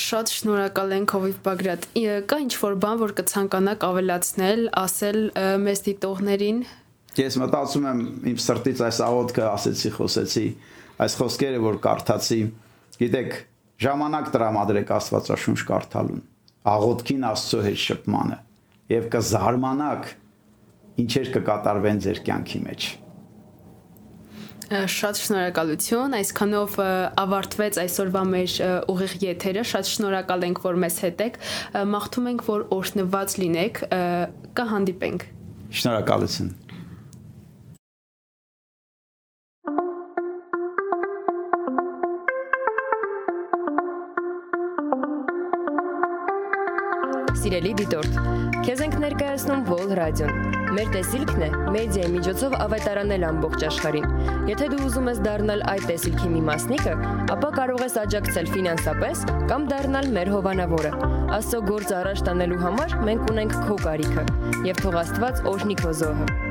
Շատ շնորհակալ ենք Հովիվ Բագրատ։ Կա ինչ որ բան, որ կցանկանաք ավելացնել, ասել մեզ դիտողներին։ Ես մտածում եմ իմ սրտից այս աղոթքը ասեցի, խոսեցի, այս խոսքերը որ կարդացի, գիտեք, ժամանակ տրամադրեք Աստվածաշունչ կարդալուն։ Աղոթքին Աստծո հետ շփմանը եւ կզարմանաք ինչեր կկատարվեն ձեր կյանքի մեջ Շատ շնորհակալություն, այսքանով ավարտվեց այսօրվա մեր ուղիղ եթերը։ Շատ շնորհակալ ենք, որ մեզ հետ եք։ Մաղթում ենք, որ օրհնված լինեք։ Կհանդիպենք։ Շնորհակալություն։ Սիրելի դիտորդ, քեզ ենք ներկայացնում Vol Radio-ն։ Մեր տեսիլքն է մեդիայի միջոցով ավետարանել ամբողջ աշխարհին։ Եթե դու ուզում ես դառնալ այդ տեսիլքի մի մասնիկը, ապա կարող ես աջակցել ֆինանսապես կամ դառնալ մեր հովանավորը։ Աստծո գործ առաջ տանելու համար մենք ունենք քո կարիքը, եւ թող Աստված օրհնի քո զոհը։